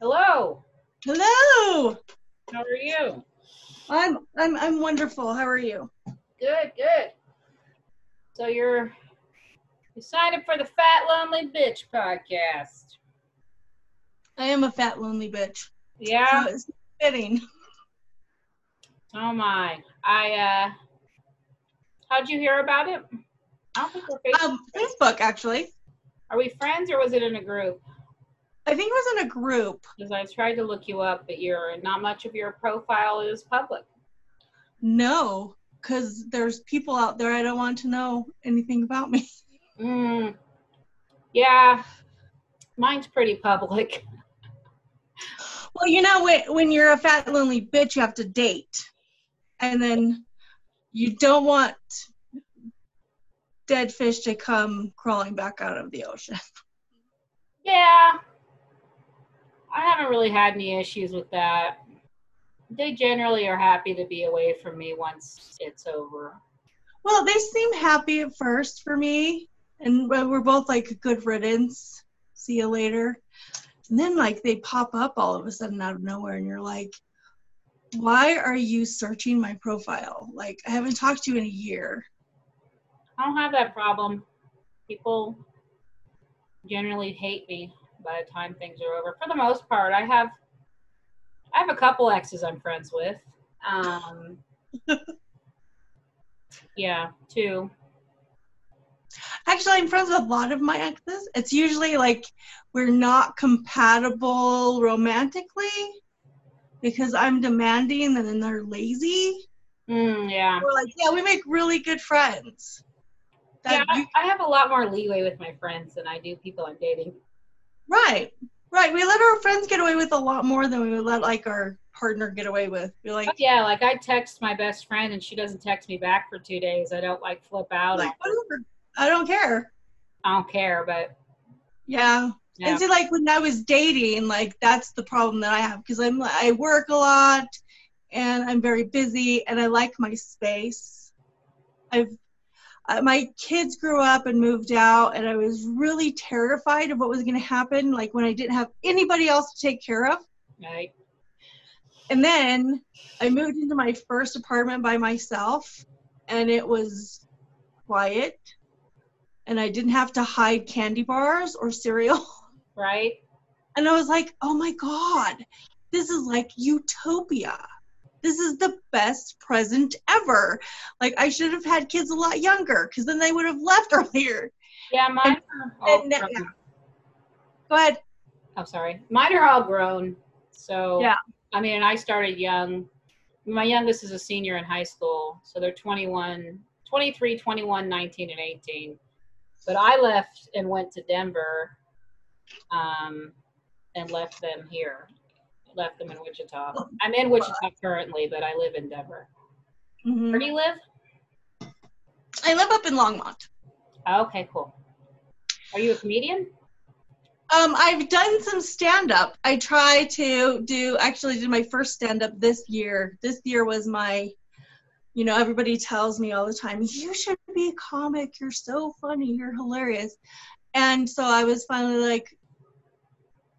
Hello. Hello. How are you? I'm I'm I'm wonderful. How are you? Good, good. So you're you signed up for the Fat Lonely Bitch podcast. I am a fat lonely bitch. Yeah. So it's fitting. Oh my. I uh how'd you hear about it? I don't think we're Facebook. Um, Facebook actually. Are we friends or was it in a group? I think it was in a group. Because I tried to look you up, but you're not much of your profile is public. No, because there's people out there I don't want to know anything about me. Mm. Yeah. Mine's pretty public. Well, you know, when when you're a fat lonely bitch, you have to date, and then you don't want dead fish to come crawling back out of the ocean. Yeah. I haven't really had any issues with that. They generally are happy to be away from me once it's over. Well, they seem happy at first for me, and we- we're both like good riddance. See you later. And then like they pop up all of a sudden out of nowhere, and you're like, "Why are you searching my profile? Like I haven't talked to you in a year." I don't have that problem. People generally hate me by the time things are over. For the most part, I have I have a couple exes I'm friends with. Um, yeah, two. Actually, I'm friends with a lot of my exes. It's usually like we're not compatible romantically because I'm demanding and then they're lazy. Mm, yeah. We're like, yeah, we make really good friends. Yeah, That I, you- I have a lot more leeway with my friends than I do people I'm dating. Right, right. We let our friends get away with a lot more than we would let like our partner get away with. We're like, Yeah, like I text my best friend and she doesn't text me back for two days. I don't like flip out. like whatever. I don't care. I don't care, but Yeah. yeah. And see, like when I was dating, like that's the problem that I have because I'm I work a lot and I'm very busy and I like my space. I've uh, my kids grew up and moved out, and I was really terrified of what was going to happen, like when I didn't have anybody else to take care of. Right. And then I moved into my first apartment by myself, and it was quiet, and I didn't have to hide candy bars or cereal. Right. And I was like, oh my God, this is like utopia. This is the best present ever. Like, I should have had kids a lot younger because then they would have left earlier. Yeah, mine are all grown. yeah. Go ahead. I'm sorry. Mine are all grown. So Yeah. I mean, I started young. My youngest is a senior in high school, so they're 21, 23, 21, 19, and 18. But I left and went to Denver, um, and left them here. Left them in Wichita. I'm in Wichita currently, but I live in Denver. Mhm. Where do you live? I live up in Longmont. Okay, cool. Are you a comedian? Um, I've done some stand up. I try to do, actually, did my first stand up this year. This year was my, you know, everybody tells me all the time, you should be a comic. You're so funny. You're hilarious. And so I was finally like,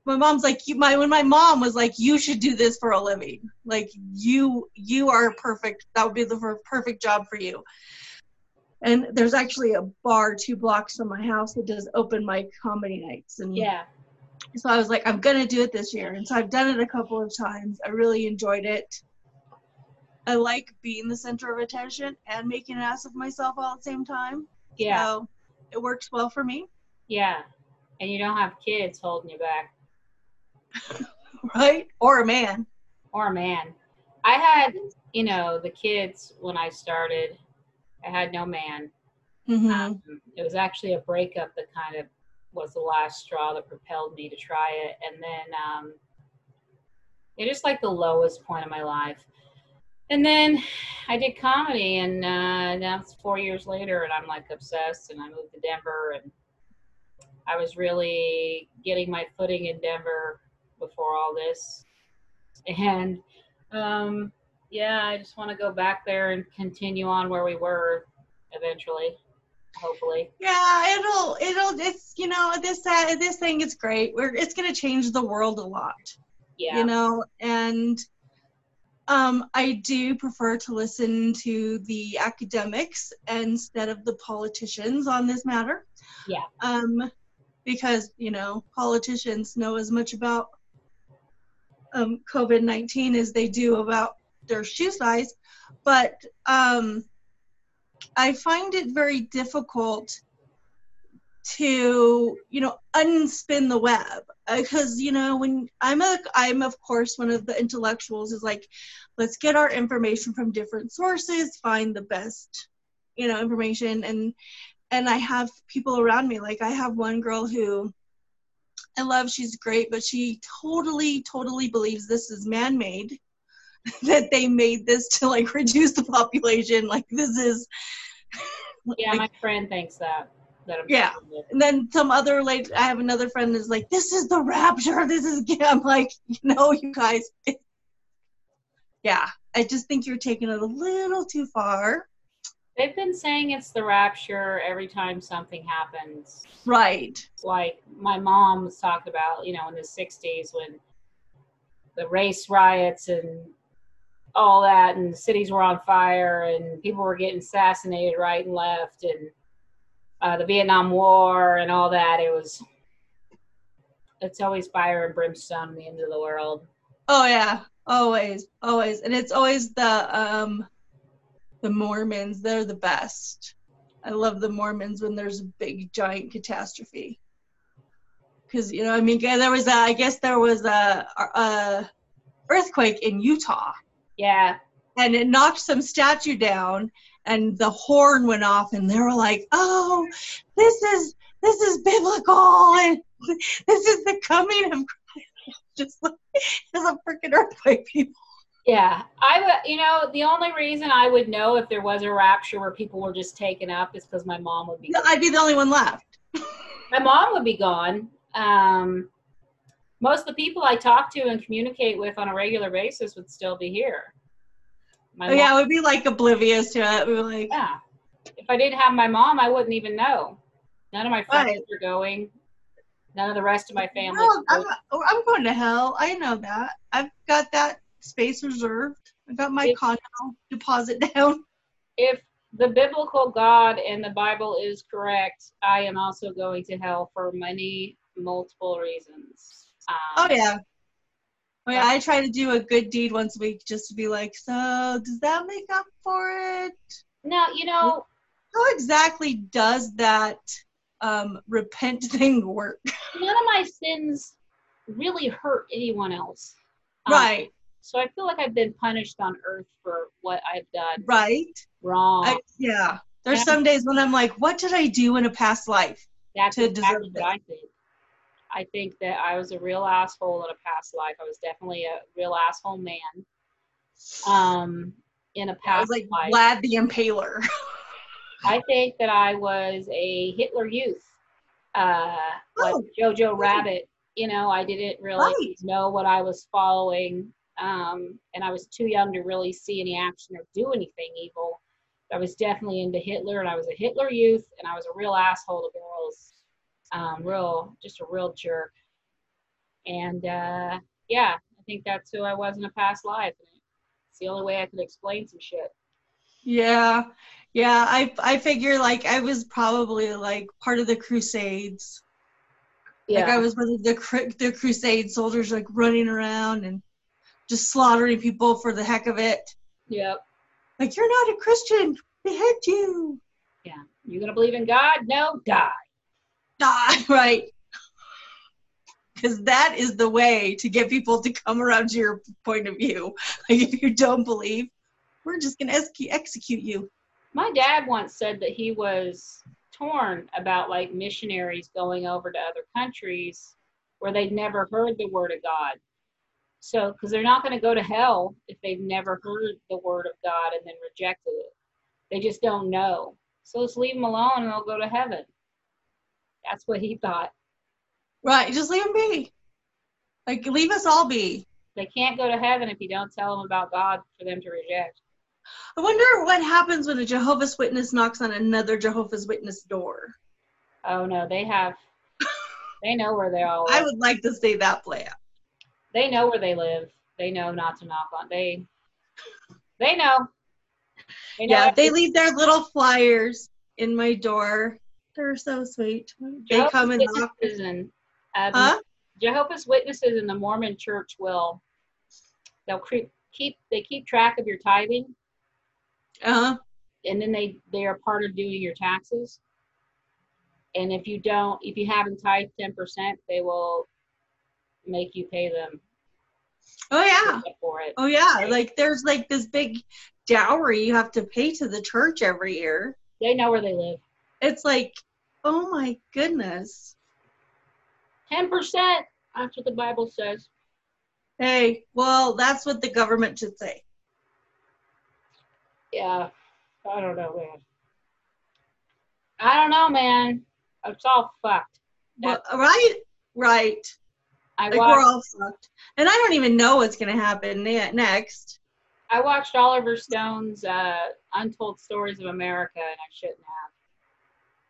my mom's like, you, my, when my mom was like, you should do this for a living. Like, you, you are perfect. That would be the perfect job for you. And there's actually a bar two blocks from my house that does open mic comedy nights. And Yeah. so I was like, I'm gonna do it this year. And so I've done it a couple of times. I really enjoyed it. I like being the center of attention and making an ass of myself all at the same time. Yeah. So it works well for me. Yeah. And you don't have kids holding you back. Right? Or a man. or a man. I had, you know, the kids when I started. I had no man. Mm-hmm. Um, it was actually a breakup that kind of was the last straw that propelled me to try it. And then um, it is like the lowest point of my life. And then I did comedy, and uh, now it's four years later, and I'm like obsessed. And I moved to Denver, and I was really getting my footing in Denver before all this. And um, yeah, I just want to go back there and continue on where we were eventually, hopefully. Yeah, it'll it'll it's you know this uh, this thing is great. We're it's gonna change the world a lot. Yeah. You know, and um, I do prefer to listen to the academics instead of the politicians on this matter. Yeah. Um, because you know politicians know as much about um, COVID nineteen as they do about their shoe size, but um, I find it very difficult to you know unspin the web because you know when i'm a i'm of course one of the intellectuals is like let's get our information from different sources find the best you know information and and i have people around me like i have one girl who i love she's great but she totally totally believes this is man-made that they made this to like reduce the population like this is Yeah, like, my friend thinks that. that Yeah. and then some other lady i have another friend is like this is the rapture this is i'm like you know you guys yeah i just think you're taking it a little too far They've been saying it's the rapture every time something happens. right Like my mom was talking about, you know, in the 60s when the race riots and all that, and cities were on fire and people were getting assassinated right and left, and uh, the Vietnam War and all that. It was, it's always fire and brimstone in the end of the world. oh yeah always always and it's always the um the mormons they're the best. I love the mormons when there's a big giant catastrophe. Because you know i mean there was a i guess there was a, a earthquake in utah. Yeah, and it knocked some statue down and the horn went off and they were like oh this is this is biblical and this is the coming of christ. Just like it's a freaking earthquake people Yeah, I would. You know, the only reason I would know if there was a rapture where people were just taken up is because my mom would be. i'd be the only one left My mom would be gone. Um, most of the people I talk to and communicate with on a regular basis would still be here. My oh, yeah mom- we'd be like oblivious to it we were like yeah. If I didn't have my mom, I wouldn't even know. None of my friends Right. are going. None of the rest of my family. is I'm. I'm going to hell i know that i've got that space reserved i got my If- condo deposit down if the biblical God and the Bible is correct, I am also going to hell for many multiple reasons. Um, Oh yeah. Oh yeah, I try to do a good deed once a week just to be like, so does that make up for it? No, you know, How exactly does that um, repent thing work? none of my sins really hurt anyone else. Um, right, So I feel like I've been punished on earth for what I've done right. wrong. I, yeah. There's some days when I'm like, what did I do in a past life? That's to exactly deserve what I think. I think that I was a real asshole in a past life. I was definitely a real asshole man. Um, in a I was past like life. Vlad the Impaler. I think that I was a Hitler youth, uh, like Oh. Jojo Rabbit. You know, I didn't really Right. know what I was following, um, and I was too young to really see any action or do anything evil. I was definitely into Hitler, and I was a Hitler youth, and I was a real asshole to girls, um, real, just a real jerk. And uh, yeah, I think that's who I was in a past life. It's the only way I could explain some shit. yeah. Yeah, I I figure like I was probably like part of the Crusades. Yeah. Like I was one of the the Crusade soldiers, like running around and just slaughtering people for the heck of it. Yep. Like you're not a Christian, behead you, Yeah. You gonna believe in God? No, die. die, right? Because that is the way to get people to come around to your point of view. Like if you don't believe, we're just gonna ex- execute you. My dad once said that he was torn about like missionaries going over to other countries where they'd never heard the word of God. So, because they're not going to go to hell if they've never heard the word of God and then rejected it. They just don't know. So let's leave them alone and they'll go to heaven. That's what he thought. Right, just leave them be. Like leave us all be. They can't go to heaven if you don't tell them about God for them to reject. I wonder what happens when a Jehovah's Witness knocks on another Jehovah's Witness door. Oh no, they have, they know where they all I would like to see that play out. They know where they live. They know not to knock on. They they know. They know yeah, they leave their little flyers in my door. They're so sweet. They Jehovah's come and knock. And, um, huh? Jehovah's Witnesses in the Mormon Church will they'll keep keep they keep track of your tithing. Uh-huh. And then they they are part of doing your taxes. And if you don't, if you haven't tithed ten percent, they will make you pay them. Oh yeah. For it. Oh yeah. Like there's like this big dowry you have to pay to the church every year. They know where they live. It's like, oh my goodness. Ten percent. That's what the Bible says. Hey, well, that's what the government should say. Yeah, I don't know, man. I don't know, man. It's all fucked. Well, right, right. I like watched, we're all fucked, and I don't even know what's gonna happen next. I watched Oliver Stone's uh, Untold Stories of America, and I shouldn't have.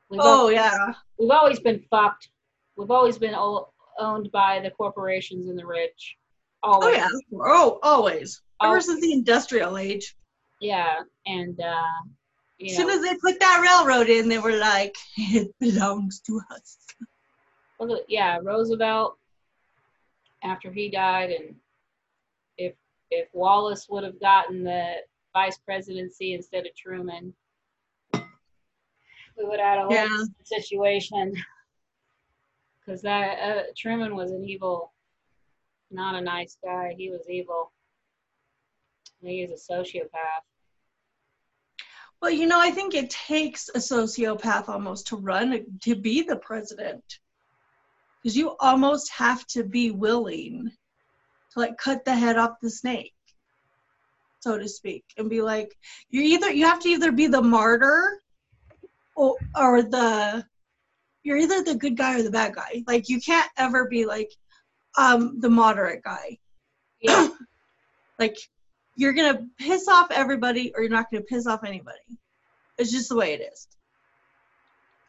We've oh always, yeah. We've always been fucked. We've always been owned by the corporations and the rich. Always. Oh yeah. Oh, always. Ever since the industrial age. Yeah, and uh, as soon as they put that railroad in, they were like, "It belongs to us." Well, yeah, Roosevelt. After he died, and if if Wallace would have gotten the vice presidency instead of Truman, we would have had a whole yeah. situation. Because that uh, Truman was an evil not a nice guy. He was evil. He is a sociopath. Well, you know, I think it takes a sociopath almost to run to be the president. Because you almost have to be willing to like cut the head off the snake, so to speak, and be like, you either you have to either be the martyr or or the you're either the good guy or the bad guy. Like you can't ever be like, um, the moderate guy. Yeah. like you're gonna piss off everybody or you're not gonna piss off anybody. It's just the way it is.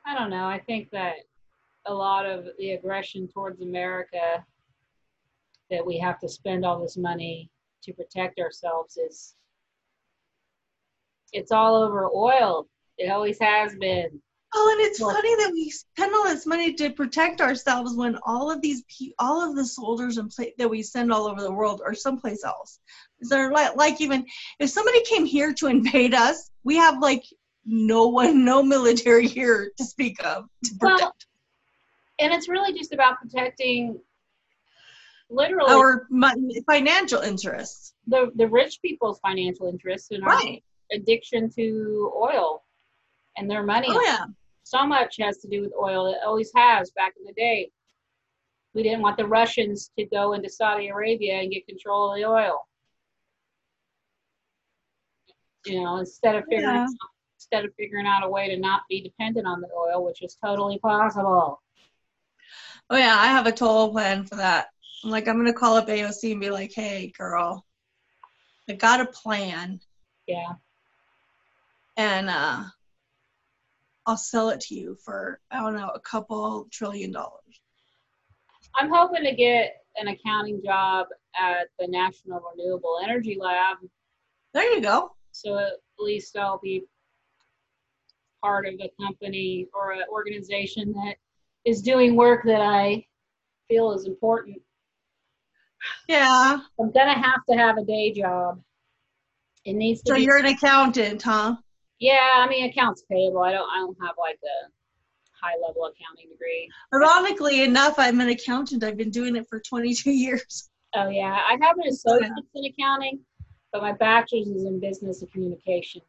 I don't know. I think that a lot of the aggression towards America that we have to spend all this money to protect ourselves is it's all over oil. It always has been. Oh, and it's well, funny that we spend all this money to protect ourselves when all of these, all of the soldiers and pla- that we send all over the world are someplace else. They're like, like even if somebody came here to invade us, we have like no one, no military here to speak of to protect. Well, and it's really just about protecting literally our financial interests, the the rich people's financial interests, and right. our addiction to oil and their money. Oh yeah. So much has to do with oil. It always has back in the day. We didn't want the Russians to go into Saudi Arabia and get control of the oil. You know, instead of figuring yeah. instead of figuring out a way to not be dependent on the oil, which is totally possible. Oh yeah, I have a total plan for that. I'm like, I'm gonna call up AOC and be like, hey girl, I got a plan. Yeah. And uh I'll sell it to you for I don't know a couple trillion dollars. I'm hoping to get an accounting job at the National Renewable Energy Lab. There you go. So at least I'll be part of a company or an organization that is doing work that I feel is important. Yeah. I'm gonna have to have a day job. It needs to. So be- you're an accountant, huh? Yeah, I mean accounts payable. I don't I don't have like a high level accounting degree. Ironically enough, I'm an accountant. I've been doing it for 22 years. Oh yeah, I have an associate's yeah. in accounting, but my bachelor's is in business and communication.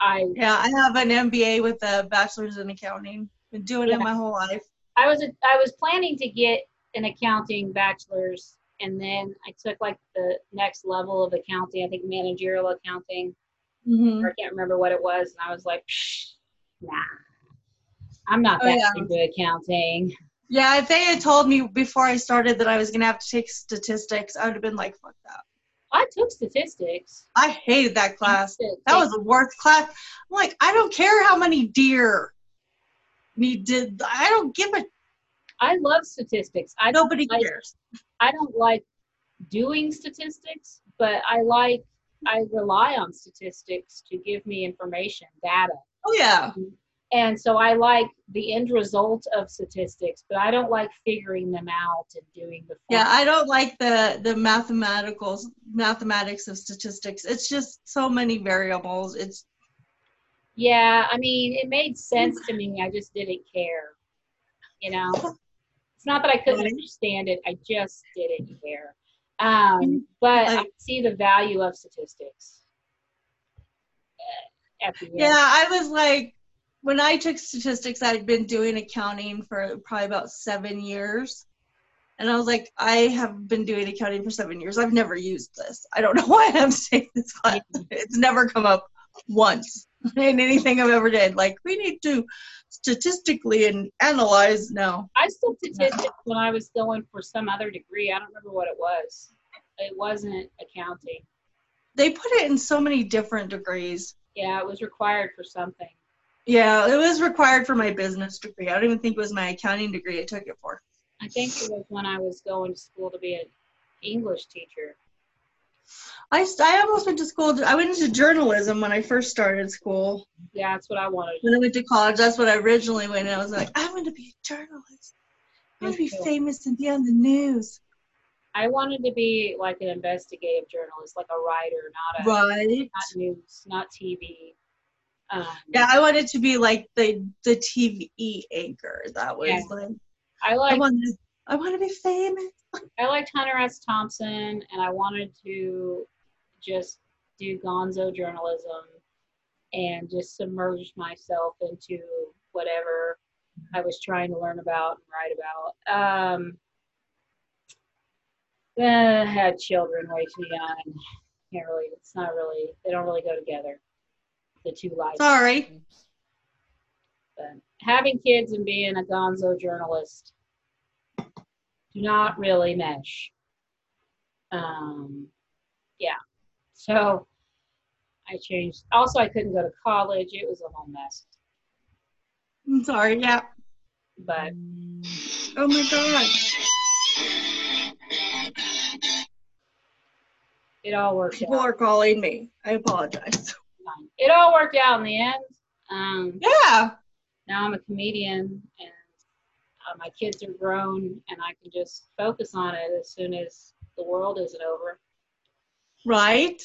I yeah, I have an MBA with a bachelor's in accounting. Been doing yeah. it my whole life. I was a, I was planning to get an accounting bachelor's, and then I took like the next level of accounting. I think managerial accounting Mm-hmm. I can't remember what it was, and I was like, nah, I'm not oh, that yeah. into accounting. Yeah, if they had told me before I started that I was gonna have to take statistics, I would have been like, fuck that. I took statistics. I hated that class. That was the worst class. I'm like, I don't care how many deer need did. I don't give a I love statistics. I Nobody cares. I don't like doing statistics, but I like I rely on statistics to give me information, data. Oh yeah. And so I like the end result of statistics, but I don't like figuring them out and doing the Yeah, I don't like the the mathematical mathematics of statistics. It's just so many variables. It's Yeah, I mean, it made sense to me. I just didn't care. You know, it's not that I couldn't understand it. I just didn't care. Um, but I see the value of statistics. uh, At the end. yeah, I was like when I took statistics, I'd been doing accounting for probably about seven years. And I was like, I have been doing accounting for seven years. I've never used this. I don't know why I'm saying this class. It's never come up once in anything I've ever did. Like, we need to statistically and analyze. No. I still statistics when I was going for some other degree. I don't remember what it was. It wasn't accounting. They put it in so many different degrees. Yeah, it was required for something. Yeah, it was required for my business degree. I don't even think it was my accounting degree I took it for. I think it was when I was going to school to be an English teacher. I, I almost went to school. I went into journalism when I first started school. Yeah, that's what I wanted. When I went to college, that's what I originally went. And I was like, I want to be a journalist. I want to be famous and be on the news. I wanted to be like an investigative journalist, like a writer, not a Right. not news, not TV. Um, Yeah, I wanted to be like the the TV anchor. That was Yeah. like I I like want to I want to be famous. I liked Hunter S. Thompson, and I wanted to just do gonzo journalism and just submerge myself into whatever I was trying to learn about and write about. Um, then I had children way too young. Can't really. It's not really. They don't really go together. The two lives. Sorry. But having kids and being a gonzo journalist do not really mesh. Um, yeah. So I changed. Also, I couldn't go to college. It was a whole mess. I'm sorry. Yeah. But Oh my god. it all worked People out. are calling me. I apologize. It all worked out in the end. Um, Yeah. now I'm a comedian and uh, my kids are grown and I can just focus on it as soon as the world isn't over. Right.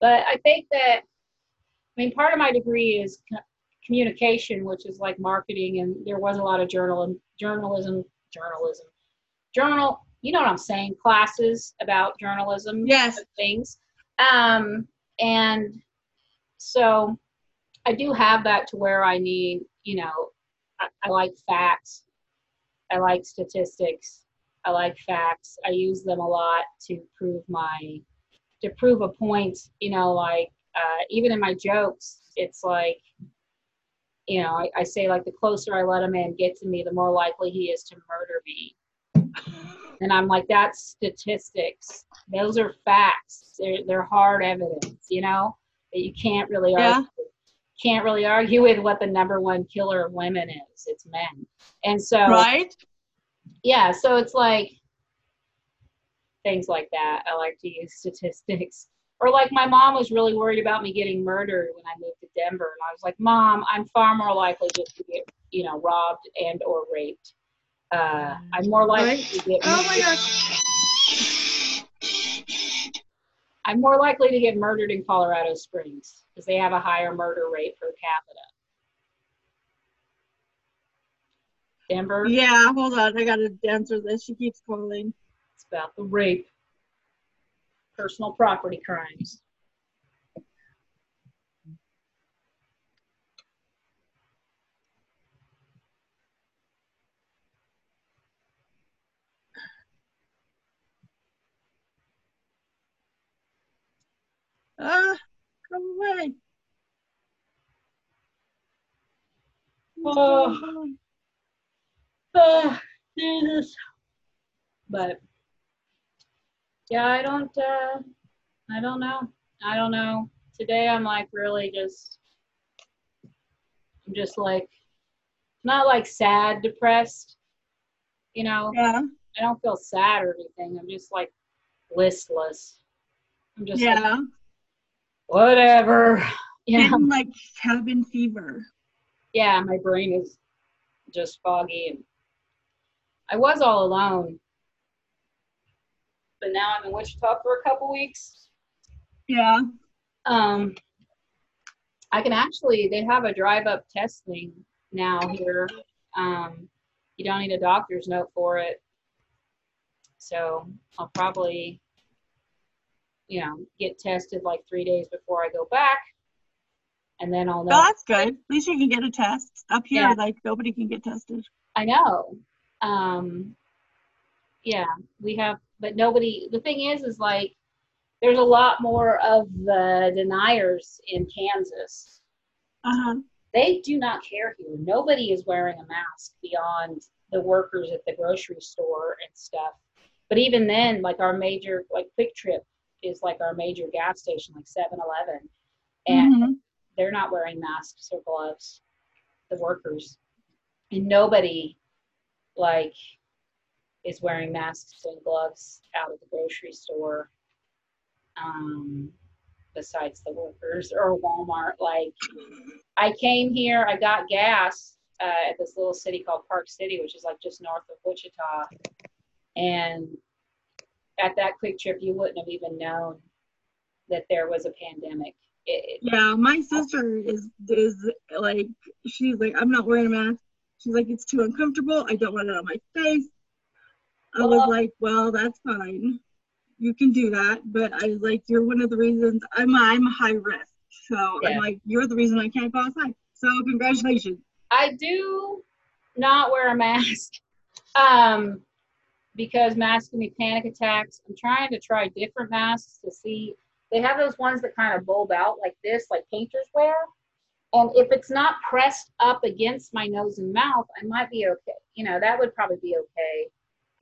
But I think that, I mean, part of my degree is communication, which is like marketing, and there was a lot of journal journalism, journalism, journal. You know what I'm saying? Classes about journalism, Yes. things, um, and so I do have that to where I need, you know, I, I like facts, I like statistics, I like facts. I use them a lot to prove my to prove a point, you know, like uh, even in my jokes, it's like, you know, I, I say like the closer I let a man get to me, the more likely he is to murder me. And I'm like, that's statistics. Those are facts. They're they're hard evidence, you know, that you can't really Yeah. argue. Can't really argue with what the number one killer of women is. It's men. And so Right. yeah so it's like things like that i like to use statistics or like my mom was really worried about me getting murdered when i moved to denver and i was like mom i'm far more likely just to get you know robbed and or raped uh, i'm more likely to get Oh my gosh. i'm more likely to get murdered in colorado springs because they have a higher murder rate per capita denver Yeah. Hold on. I gotta answer this. She keeps calling. It's about the rape, personal property crimes. Ah, come away. Oh. Oh, Jesus. But yeah, I don't uh I don't know. I don't know. Today I'm like really just I'm just like not like sad, depressed, You know, Yeah. I don't feel sad or anything. I'm just like listless. I'm just Yeah. like, whatever. You know, Getting like cabin fever. yeah, my brain is just foggy and I was all alone. But now I'm in Wichita for a couple weeks. Yeah. Um, I can actually, they have a drive up testing now here. Um, you don't need a doctor's note for it. So I'll probably, you know, get tested like three days before I go back. And then I'll know. Oh, that's good. At least you can get a test. Up here, Yeah. like nobody can get tested. I know. Um, yeah, we have, but nobody, the thing is, is like, there's a lot more of the deniers in Kansas. Uh huh. They do not care here. Nobody is wearing a mask beyond the workers at the grocery store and stuff. But even then, like our major, like QuikTrip is like our major gas station, like 7 Eleven. And Mhm. they're not wearing masks or gloves, the workers. And nobody like is wearing masks and gloves out of the grocery store. Um, besides the workers or Walmart. Like I came here, I got gas uh, at this little city called Park City, which is like just north of Wichita. And at that QuikTrip, you wouldn't have even known that there was a pandemic. It, Yeah, my sister is is like she's like I'm not wearing a mask. She's like it's too uncomfortable. I don't want it on my face. I was like, well, that's fine. You can do that, but I was like, you're one of the reasons I'm I'm high risk. So Yeah. I'm like, you're the reason I can't go outside. So congratulations. I do not wear a mask um, because masks give me panic attacks. I'm trying to try different masks to see. They have those ones that kind of bulb out like this, like painters wear. And if it's not pressed up against my nose and mouth, I might be okay. You know, that would probably be okay.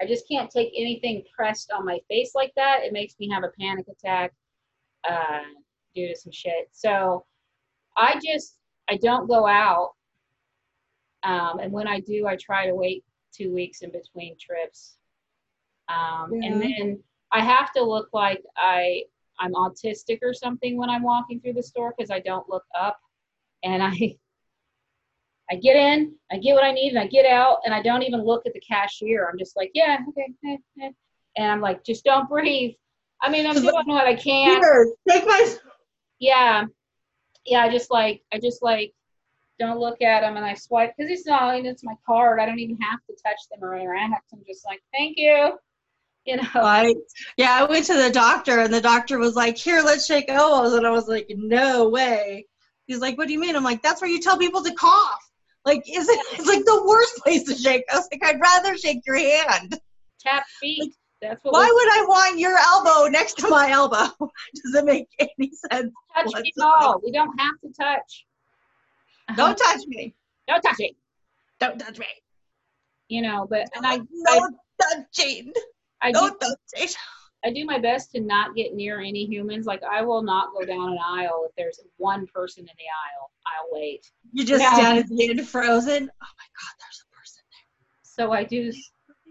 I just can't take anything pressed on my face like that. It makes me have a panic attack uh, due to some shit. So I just, I don't go out um, and when I do, I try to wait two weeks in between trips. Um, And then I have to look like I I'm autistic or something when I'm walking through the store because I don't look up, and I I get in, I get what I need, and I get out, and I don't even look at the cashier. I'm just like, yeah, okay, eh, eh. and I'm like, just don't breathe. I mean, I'm doing what I can. Here, take my yeah. Yeah i just like i just like don't look at them and i swipe because it's not and it's my card. I don't even have to touch them or interact i'm just like thank you you know Right. Yeah, I went to the doctor and the doctor was like, Here, let's shake elbows. And I was like, No way. He's like, What do you mean? I'm like, That's where you tell people to cough. Like, is it it's like the worst place to shake? I was like, I'd rather shake your hand. tap feet that's what Why would I want your elbow next to my elbow? Does it make any sense. touch feet all we don't have to touch uh-huh. Don't touch me. don't touch it Don't touch me. you know but and i no touching. I do, oh, touching. I do my best to not get near any humans like i will not go down an aisle if there's one person in the aisle i'll wait You just Yeah. stand at the end frozen. Oh my god, there's a person there. so i do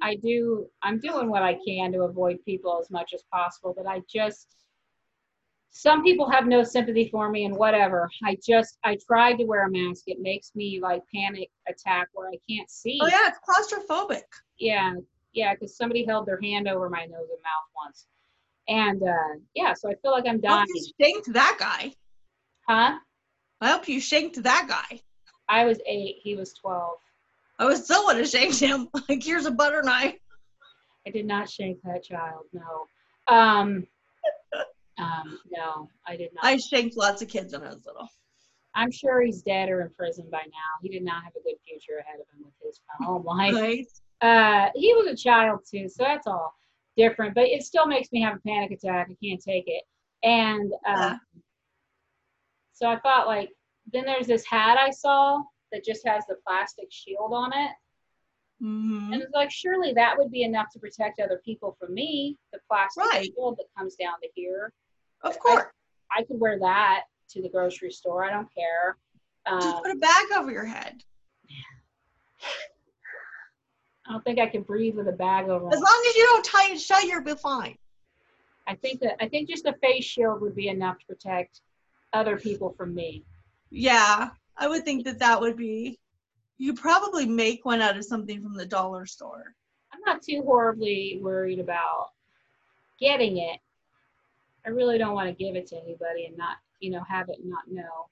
i do i'm doing what i can to avoid people as much as possible but i just some people have no sympathy for me and whatever i just i tried to wear a mask it makes me like panic attack where i can't see Oh yeah, it's claustrophobic. yeah yeah because somebody held their hand over my nose and mouth once and uh yeah so i feel like i'm I hope dying you shanked that guy. huh I hope you shanked that guy. i was eight he was 12 I was still would have shanked him. Like here's a butter knife. I did not shank that child. No. Um, um, no, I did not. I shanked lots of kids when I was little. I'm sure he's dead or in prison by now. He did not have a good future ahead of him with his home life. Right? Uh, he was a child too, so that's all different. But it still makes me have a panic attack. I can't take it. And Yeah. um, so I thought, like, then there's this hat I saw that just has the plastic shield on it. hmm And it's like, surely that would be enough to protect other people from me, the plastic Right. shield that comes down to here. Of course. I could wear that to the grocery store. I don't care. Just Um, put a bag over your head. I don't think I can breathe with a bag over. As long as you don't tie it shut, you'll be fine. I think that I think just a face shield would be enough to protect other people from me. Yeah, I would think that that would be. You probably make one out of something from the dollar store. I'm not too horribly worried about getting it. I really don't want to give it to anybody and not, you know, have it and not know.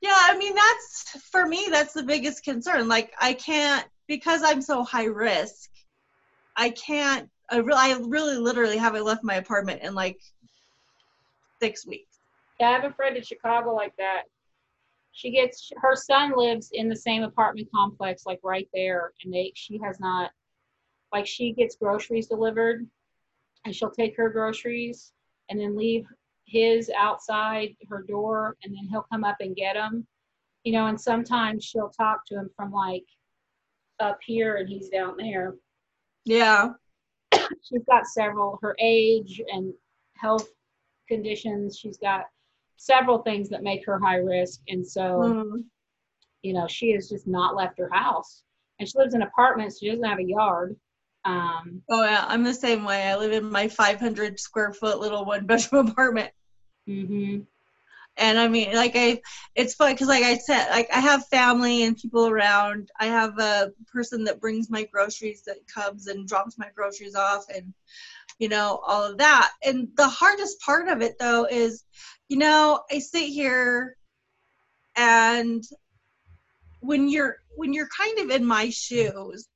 Yeah, I mean that's for me that's the biggest concern. Like I can't because I'm so high risk. I can't I really I really literally haven't left my apartment in like 6 weeks. Yeah, I have a friend in Chicago like that. She gets her son lives in the same apartment complex like right there and they she has not like she gets groceries delivered and she'll take her groceries and then leave his outside her door and then he'll come up and get them you know and sometimes she'll talk to him from like up here and he's down there Yeah. she's got several her age and health conditions she's got several things that make her high risk and so Mm. you know she has just not left her house and she lives in apartments she doesn't have a yard um Oh yeah, I'm the same way. I live in my 500 square foot little one bedroom apartment. Mhm. and I mean, like I, it's fun because, like I said, like I have family and people around. I have a person that brings my groceries that comes and drops my groceries off, and you know all of that. And the hardest part of it, though, is, you know, I sit here, and when you're when you're kind of in my shoes,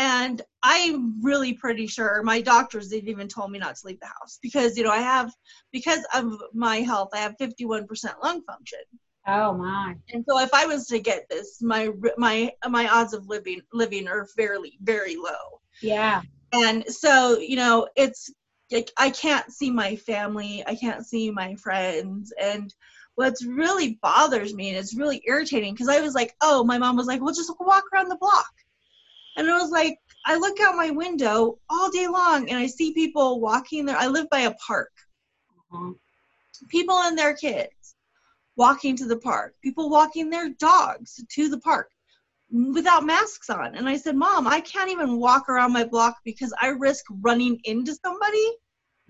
and I'm really pretty sure my doctors didn't even told me not to leave the house because you know I have because of my health I have 51% lung function. Oh my. And so if I was to get this my my my odds of living living are fairly very low. Yeah. And so you know it's like I can't see my family I can't see my friends. And what's really bothers me and it's really irritating because I was like oh my mom was like well just walk around the block and I was like, I look out my window all day long and I see people walking there. I live by a park. uh-huh. People and their kids walking to the park. People walking their dogs to the park without masks on. And I said, Mom, I can't even walk around my block because I risk running into somebody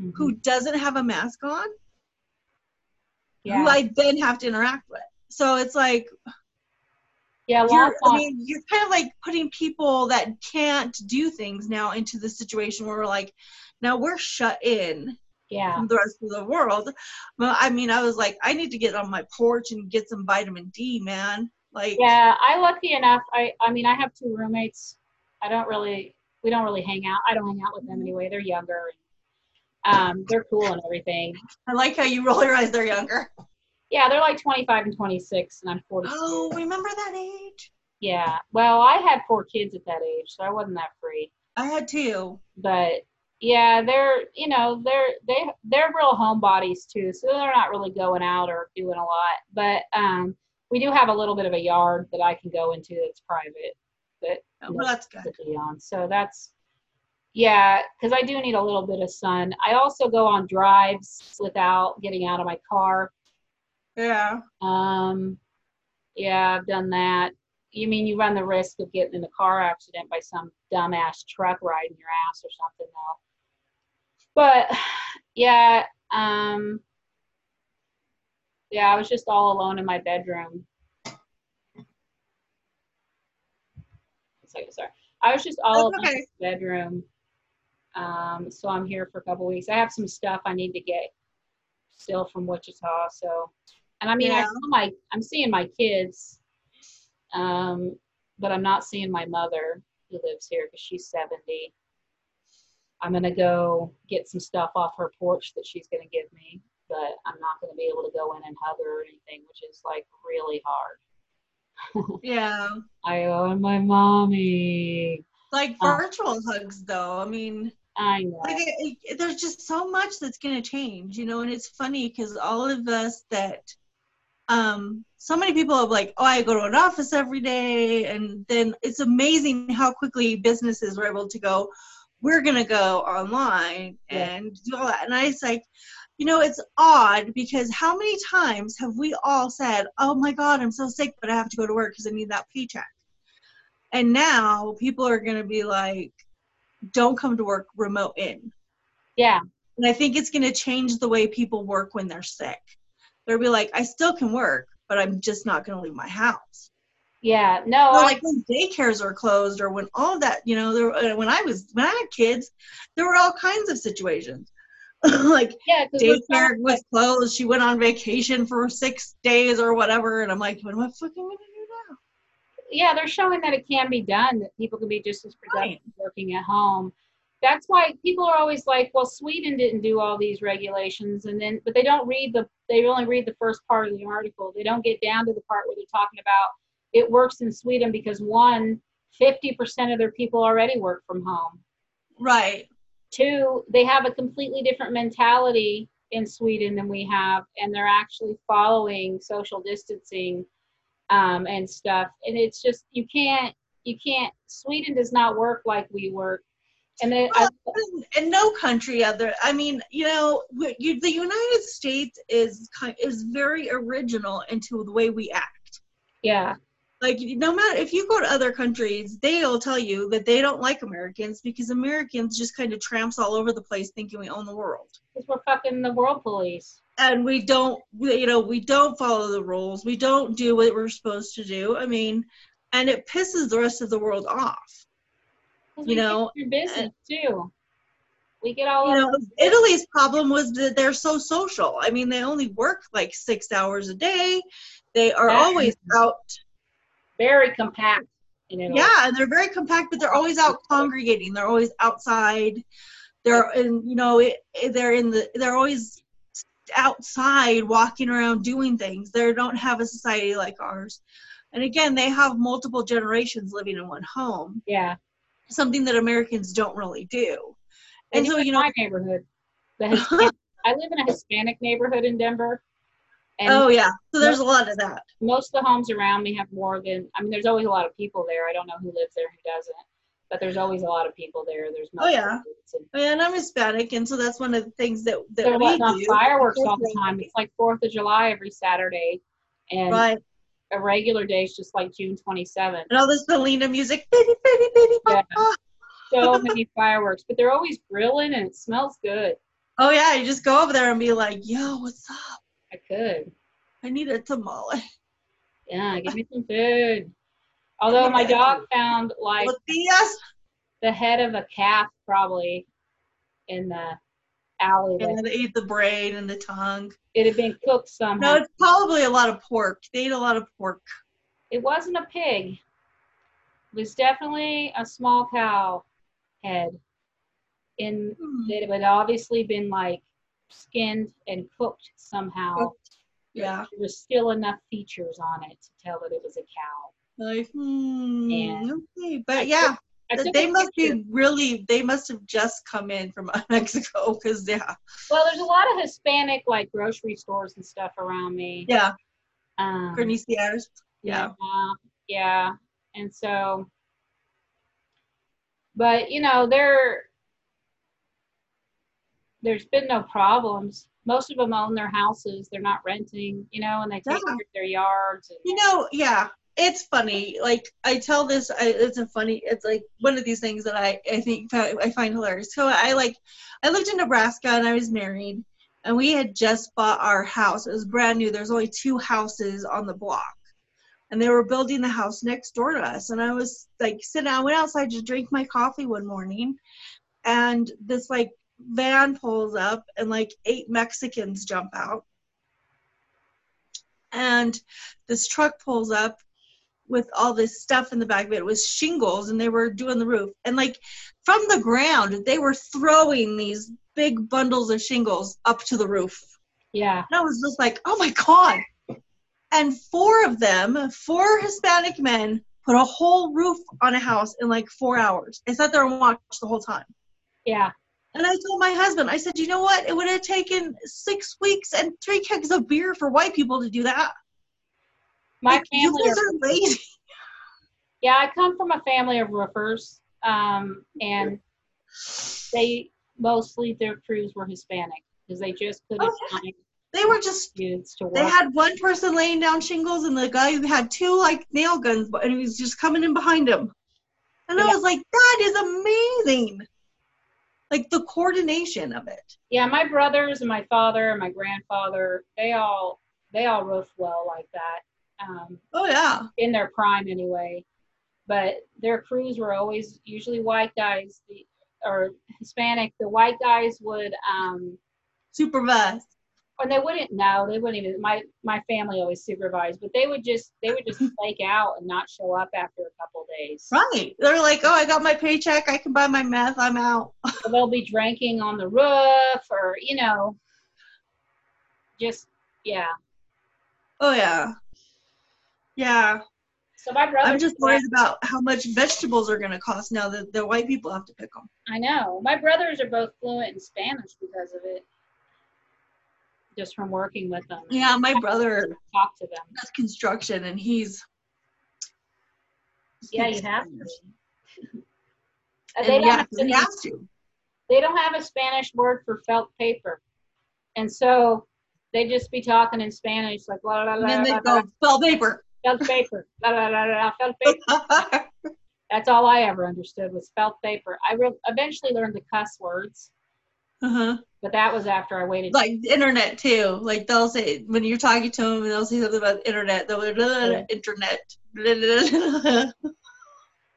Mhm. who doesn't have a mask on, yeah who I then have to interact with. So it's like yeah you're, I mean, you're kind of like putting people that can't do things now into the situation where we're like, now we're shut in yeah from the rest of the world. Well, I mean, I was like, I need to get on my porch and get some vitamin D, man. Like, yeah i lucky enough i i mean i have two roommates i don't really we don't really hang out i don't hang out with them anyway they're younger um they're cool and everything I like how you roll your eyes. They're younger. Yeah they're like 25 and 26 and i'm 40 Oh, remember that age? yeah well i had four kids at that age so i wasn't that free I had two. but yeah they're you know they're they they're real homebodies too so they're not really going out or doing a lot but um we do have a little bit of a yard that i can go into that's private that Oh, well, that's good. to be on so that's yeah because i do need a little bit of sun i also go on drives without getting out of my car Yeah. um yeah i've done that. You mean you run the risk of getting in a car accident by some dumbass truck riding your ass or something though? But yeah um yeah i was just all alone in my bedroom. Sorry, sorry. i was just all That's alone in my bedroom um so i'm here for a couple weeks. I have some stuff i need to get still from wichita so and i mean I Yeah. saw my i'm seeing my kids um but i'm not seeing my mother who lives here because she's 70 i'm going to go get some stuff off her porch that she's going to give me but i'm not going to be able to go in and hug her or anything which is like really hard Yeah. i owe my mommy Like Uh. virtual hugs, though. I mean, i know like it, it, there's just so much that's going to change you know and it's funny because all of us that um so many people are like oh i go to an office every day and then it's amazing how quickly businesses were able to go we're going to go online Yeah. and do all that and i was like you know it's odd because how many times have we all said oh my god i'm so sick but i have to go to work because i need that paycheck And now people are going to be like, don't come to work remote in. Yeah. And I think it's going to change the way people work when they're sick. They'll be like, I still can work, but I'm just not going to leave my house. Yeah. No. Like when daycares are closed, or when all that, you know, there, uh, when I was when I had kids, there were all kinds of situations. like yeah. daycare was closed. She went on vacation for six days or whatever, and I'm like, what am I fucking gonna do now? yeah, they're showing that it can be done, that people can be just as productive Right. working at home. That's why people are always like, well, Sweden didn't do all these regulations, and then, but they don't read the, they only read the first part of the article. They don't get down to the part where they're talking about it works in Sweden because one, 50% of their people already work from home. Right. Two, they have a completely different mentality in Sweden than we have, and they're actually following social distancing um, and stuff. And it's just you can't you can't. Sweden does not work like we work. And then I, Well, and no country other. I mean, you know, you, the United States is is very original into the way we act. yeah, Like, no matter if you go to other countries, they'll tell you that they don't like Americans because Americans just kind of tramps all over the place thinking we own the world. because we're fucking the world police. and we don't you know we don't follow the rules we don't do what we're supposed to do i mean and it pisses the rest of the world off You know, your business uh, too. We get all you know italy's problem was that they're so social. I mean they only work like six hours a day. They are always out very compact in Italy. yeah and they're very compact but they're always out congregating. They're always outside. They're in you know it, they're in the they're always outside walking around doing things. They don't have a society like ours. And again they have multiple generations living in one home. Yeah. Something that americans don't really do They and so you know my neighborhood. Hispanic, I live in a Hispanic neighborhood in Denver, and oh yeah so there's a lot of that most of the homes around me have more than. I mean, there's always a lot of people there. I don't know who lives there, who doesn't, but there's always a lot of people there. There's Oh, yeah. and oh, and i'm hispanic and so that's one of the things that that we do fireworks all the time. It's like Fourth of July every Saturday, and right a regular day is just like June 27th. and all this selena music bitty bitty bitty Yeah. So many fireworks, but they're always grilling and it smells good. oh yeah you just go over there and be like yo what's up I could. I need a tamale. Yeah, give me some food. Although my dog found like the head of a calf probably in the alley. And they ate the brain and the tongue. It had been cooked somehow. No, it's probably a lot of pork. They ate a lot of pork. It wasn't a pig. It was definitely a small cow head. In Hmm. it had obviously been like skinned and cooked somehow. Cooked. Yeah. There was still enough features on it to tell that it was a cow. Like, hmm. Yeah. Okay. But yeah, I took they must be really, they must have just come in from Mexico because, yeah. Well, there's a lot of Hispanic like grocery stores and stuff around me. Yeah. Um. Yeah. Yeah, yeah. And so, but you know, there, there's been no problems. Most of them own their houses. They're not renting, you know, and they take Yeah. care of their yards. And, You know, yeah, it's funny. Like I tell this, I, it's a funny. It's like one of these things that I I think I find hilarious. So I like, I lived in Nebraska and I was married, and we had just bought our house. It was brand new. There's only two houses on the block, and they were building the house next door to us. And I was like sitting. I went outside to drink my coffee one morning, and this like van pulls up, and like eight Mexicans jump out. And this truck pulls up with all this stuff in the back of it. It was shingles and they were doing the roof. And like from the ground, they were throwing these big bundles of shingles up to the roof. yeah, And I was just like, oh my God. And four of them, four Hispanic men, put a whole roof on a house in like four hours. I sat there and watched the whole time. yeah, And I told my husband, I said, you know what? It would have taken six weeks and three kegs of beer for white people to do that. My you family. guys Are, lazy. yeah, I come from a family of roofers, um, and they mostly their crews were Hispanic because they just couldn't Oh, yeah. find They were just dudes to work. They had one person laying down shingles, and the guy who had two like nail guns, and he was just coming in behind him. And I was like, that is amazing. Like the coordination of it. Yeah, my brothers and my father and my grandfather, they all they all roof well like that. Um, Oh yeah. in their prime anyway. But their crews were always usually white guys the, or Hispanic. The white guys would um Supervise. or they wouldn't know they wouldn't even my my family always supervised but they would just they would just flake out and not show up after a couple days Right. They're like, oh, I got my paycheck. I can buy my meth. I'm out. so they'll be drinking on the roof or you know just yeah Oh yeah. Yeah. so my brother I'm just worried about how much vegetables are going to cost now that the white people have to pick them. i know my brothers are both fluent in spanish because of it just from working with them Yeah, my brother talk to them does construction and he's. yeah you have to And they don't yeah, have he has to. they don't have a Spanish word for felt paper. And so they just be talking in Spanish, like, la, la, la, And then they go, felt paper. Felt paper, la, la, la, la, felt paper. That's all I ever understood was felt paper. I re- eventually learned the cuss words, uh-huh. but that was after I waited. Like the internet too. Like they'll say when you're talking to them, they'll say something about the internet. They'll be Yeah. internet. Because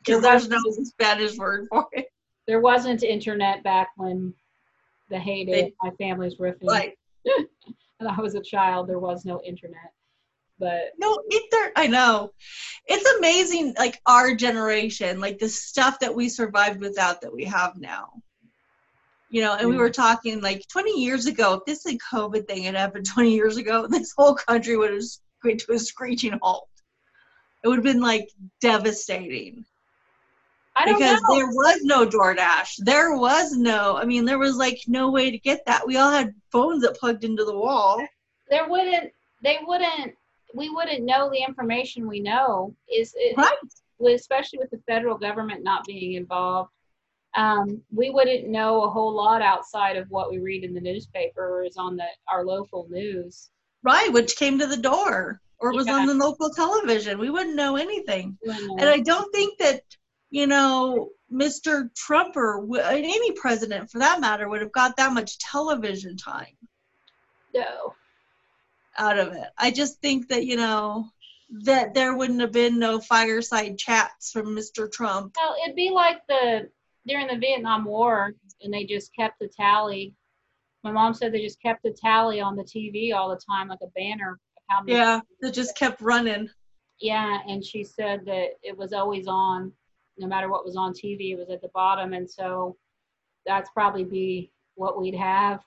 There there's no Spanish word for it. there wasn't internet back when the heyday They- my family's riffing. Like and I was a child, there was no internet. But no, either. I know. It's amazing, like our generation, like the stuff that we survived without that we have now. You know, and we were mm-hmm. talking like 20 years ago. If this like, COVID thing had happened 20 years ago, this whole country would have went to a screeching halt. It would have been like devastating I don't because know. there was no DoorDash. There was no. I mean, there was like no way to get that. We all had phones that plugged into the wall. there wouldn't they wouldn't we wouldn't know the information we know is it, Right. especially with the federal government not being involved um, we wouldn't know a whole lot outside of what we read in the newspaper or is on the our local news Right, which came to the door or was Yeah. on the local television. We wouldn't know anything. Wouldn't And. I don't think that, you know, Mr. Trump or any president for that matter would have got that much television time no out of it. I just think that, you know, that there wouldn't have been no fireside chats from Mr. Trump. well it'd be like the during the vietnam war and they just kept the tally my mom said they just kept the tally on the tv all the time like a banner of how many Yeah, that just kept running. Yeah, and she said that it was always on, no matter what was on TV, it was at the bottom, and so that's probably be what we'd have,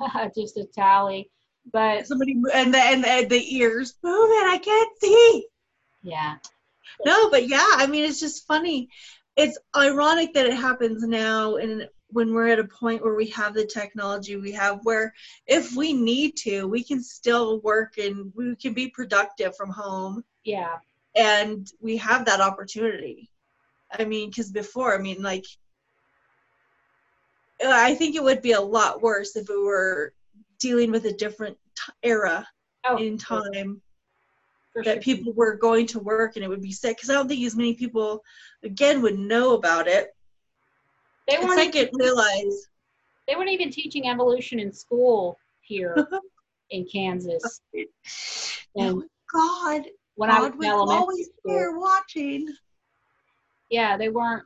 just a tally. But Somebody and the and the, the ears move it. I can't see. yeah, No, but yeah, I mean, it's just funny. It's ironic that it happens now, and when we're at a point where we have the technology we have, where if we need to, we can still work and we can be productive from home, yeah, and we have that opportunity. I mean, because before, I mean, like, I think it would be a lot worse if we were dealing with a different t- era oh, in time for that sure. people were going to work and it would be sick because I don't think as many people again would know about it. They weren't. like even, it realized they weren't even teaching evolution in school here in Kansas. And oh God, when I was God was always school, there watching. yeah, they weren't,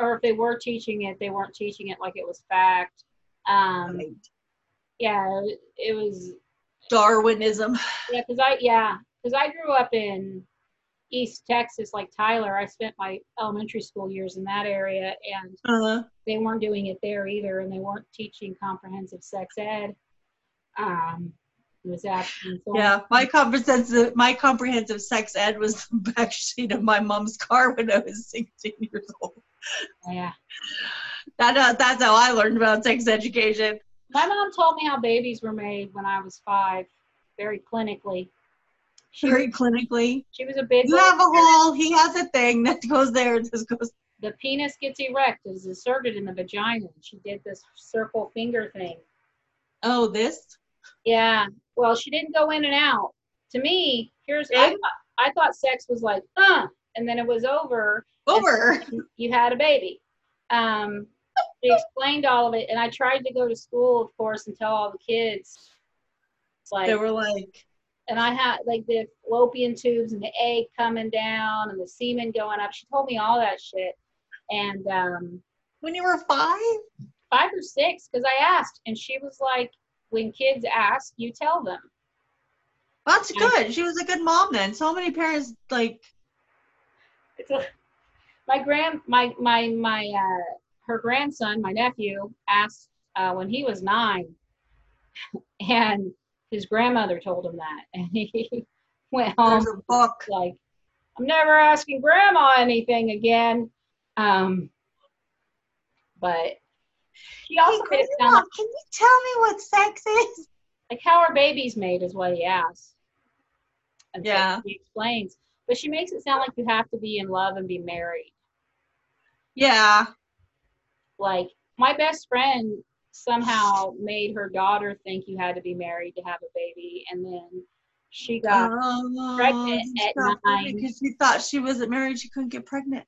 or if they were teaching it, they weren't teaching it like it was fact. Um, yeah, it, was Darwinism. Yeah, because I yeah, because I grew up in East Texas, like Tyler. I spent my elementary school years in that area, and Uh, they weren't doing it there either, and they weren't teaching comprehensive sex ed. Um, it was so yeah, my comprehensive my comprehensive sex ed was the back seat of my mom's car when I was 16 years old. yeah. That uh, that's how I learned about sex education. My mom told me how babies were made when I was five, very clinically. She, Very clinically. she was a big. You have a hole. He has a thing that goes there. and just goes. the penis gets erect, is inserted in the vagina. She did this circle finger thing. Oh, this. Yeah. Well, she didn't go in and out. To me, here's I, thought- I thought sex was like, uh, and and then it was over. Over. You had a baby. Um, she explained all of it, and I tried to go to school, of course, and tell all the kids. Like They were like, and I had like the fallopian tubes and the egg coming down and the semen going up. She told me all that shit. And um, when you were five? five or six, because I asked, and she was like, "When kids ask, you tell them." That's Yeah. good. She was a good mom then. So many parents like It's a, my grand, my my my uh, her grandson, my nephew, asked uh, when he was nine, and his grandmother told him that, and he went home there's a book. like, I'm never asking grandma anything again. Um, but she also made it sound like, can you tell me what sex is? like how are babies made is what he asked. And so Yeah. he explains. But she makes it sound like you have to be in love and be married. Yeah. Like my best friend somehow made her daughter think you had to be married to have a baby and then she got Oh, pregnant that's at funny, nine. Because she thought she wasn't married, she couldn't get pregnant.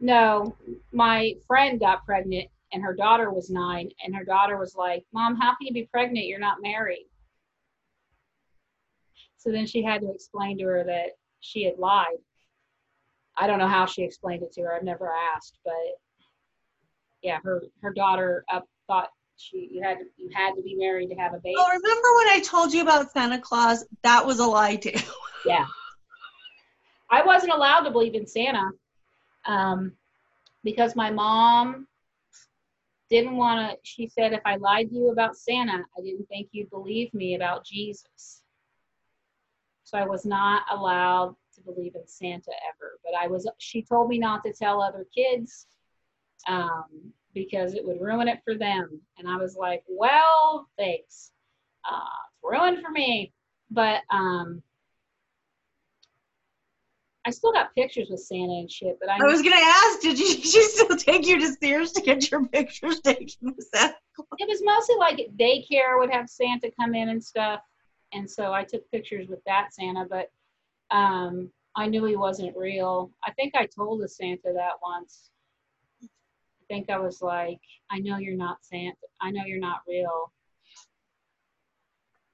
No, my friend got pregnant and her daughter was nine, and her daughter was like, Mom, how can you be pregnant? You're not married. So then she had to explain to her that she had lied. I don't know how she explained it to her. I've never asked, but yeah, her her daughter uh, thought she you had to you had to be married to have a baby. Oh, remember when I told you about Santa Claus? That was a lie too. Yeah. I wasn't allowed to believe in Santa um, because my mom didn't want to. She said, if I lied to you about Santa, I didn't think you'd believe me about Jesus. So I was not allowed to believe in Santa ever. But I was, she told me not to tell other kids um, because it would ruin it for them. And I was like, well, thanks. Uh, it's ruined for me. But, um, I still got pictures with Santa and shit, but I, I was gonna ask, did you she still take you to Sears to get your pictures taken with Santa? it was mostly like daycare would have Santa come in and stuff, and so I took pictures with that Santa, but um, I knew he wasn't real. I think I told the Santa that once. I think I was like, I know you're not Santa. I know you're not real.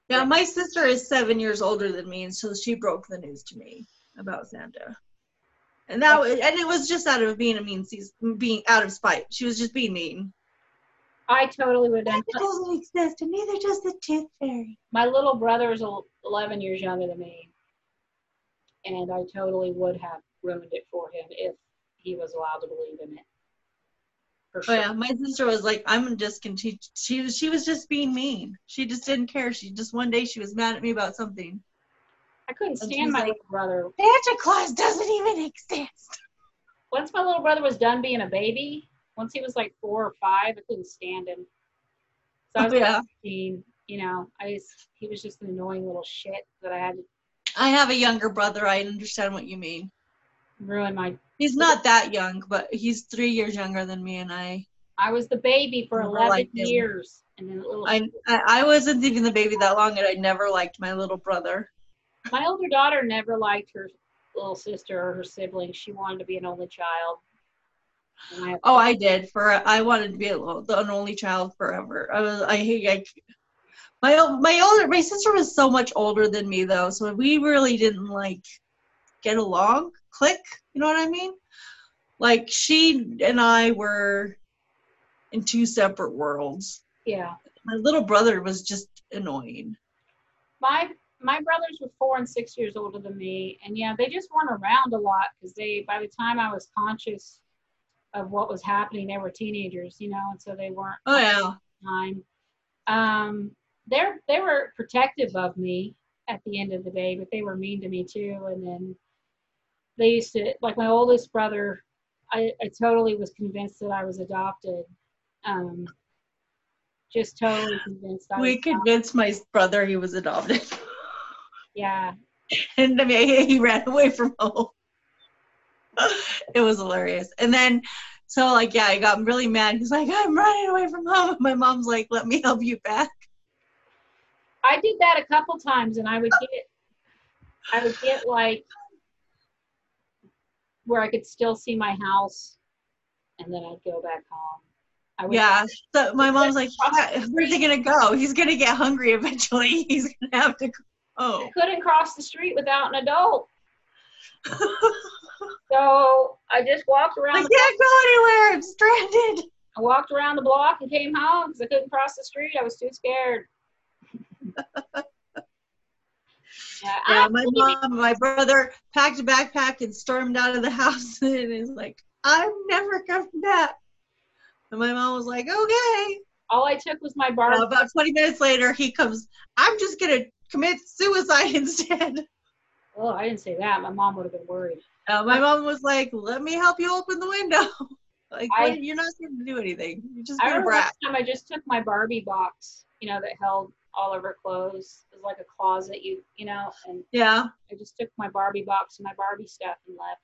Yeah, my sister is seven years older than me, and so she broke the news to me about Santa. And that was, and it was just out of being a mean season, being out of spite. She was just being mean. I totally would have done. doesn't exist, and neither does the tooth fairy. My little brother is 11 years younger than me, and I totally would have ruined it for him if he was allowed to believe in it. For Oh yeah, my sister was like, "I'm just gonna just continue." She was, she was just being mean. She just didn't care. She just one day she was mad at me about something. I couldn't stand my like- little brother. Santa Claus doesn't even exist. Once my little brother was done being a baby, once he was like four or five, I couldn't stand him. So I oh, was Oh, yeah. like 15, you know, I just, he was just an annoying little shit that I had to I have a younger brother. I understand what you mean. Ruin my. He's not that young, but he's three years younger than me, and I, I was the baby for 11 liked years, and then little. I, I, I wasn't even the baby that long, and I never liked my little brother. my older daughter never liked her little sister or her siblings. She wanted to be an only child. I, Oh, I did. For I wanted to be a little, an only child forever. I was. I hate. I, my my older my sister was so much older than me though, so we really didn't like get along, click. You know what I mean? Like she and I were in two separate worlds. yeah. My little brother was just annoying. my my brothers were four and six years older than me and yeah they just weren't around a lot because they by the time i was conscious of what was happening they were teenagers you know and so they weren't Oh yeah. time um they're they were protective of me at the end of the day but they were mean to me too and then they used to like my oldest brother i, I totally was convinced that i was adopted um just totally convinced I We was adopted. convinced my brother he was adopted, yeah and I mean he ran away from home. It was hilarious. And then, so like yeah, I got really mad. He's like, I'm running away from home. My mom's like, let me help you back. I did that a couple times and I would get I would get like where I could still see my house, and then I'd go back home. Yeah. So my mom's like, where's he gonna go? He's gonna get hungry eventually. He's gonna have to go. Oh. I couldn't cross the street without an adult. So I just walked around. I can't go anywhere. I'm stranded. I walked around the block and came home because I couldn't cross the street. I was too scared. yeah, Yeah, my mom, my brother packed a backpack and stormed out of the house and is like, I'm never coming back. And my mom was like, okay. all I took was my Uh, Barbie. about 20 minutes later, he comes, I'm just going to commit suicide instead. Oh, I didn't say that. My mom would have been worried. Uh, my mom was like, let me help you open the window. like, I- you're not going to do anything. You're just a remember brat. time I just took my Barbie box, you know, that held all of her clothes. It was like a closet, you you know, and Yeah, I just took my Barbie box and my Barbie stuff and left.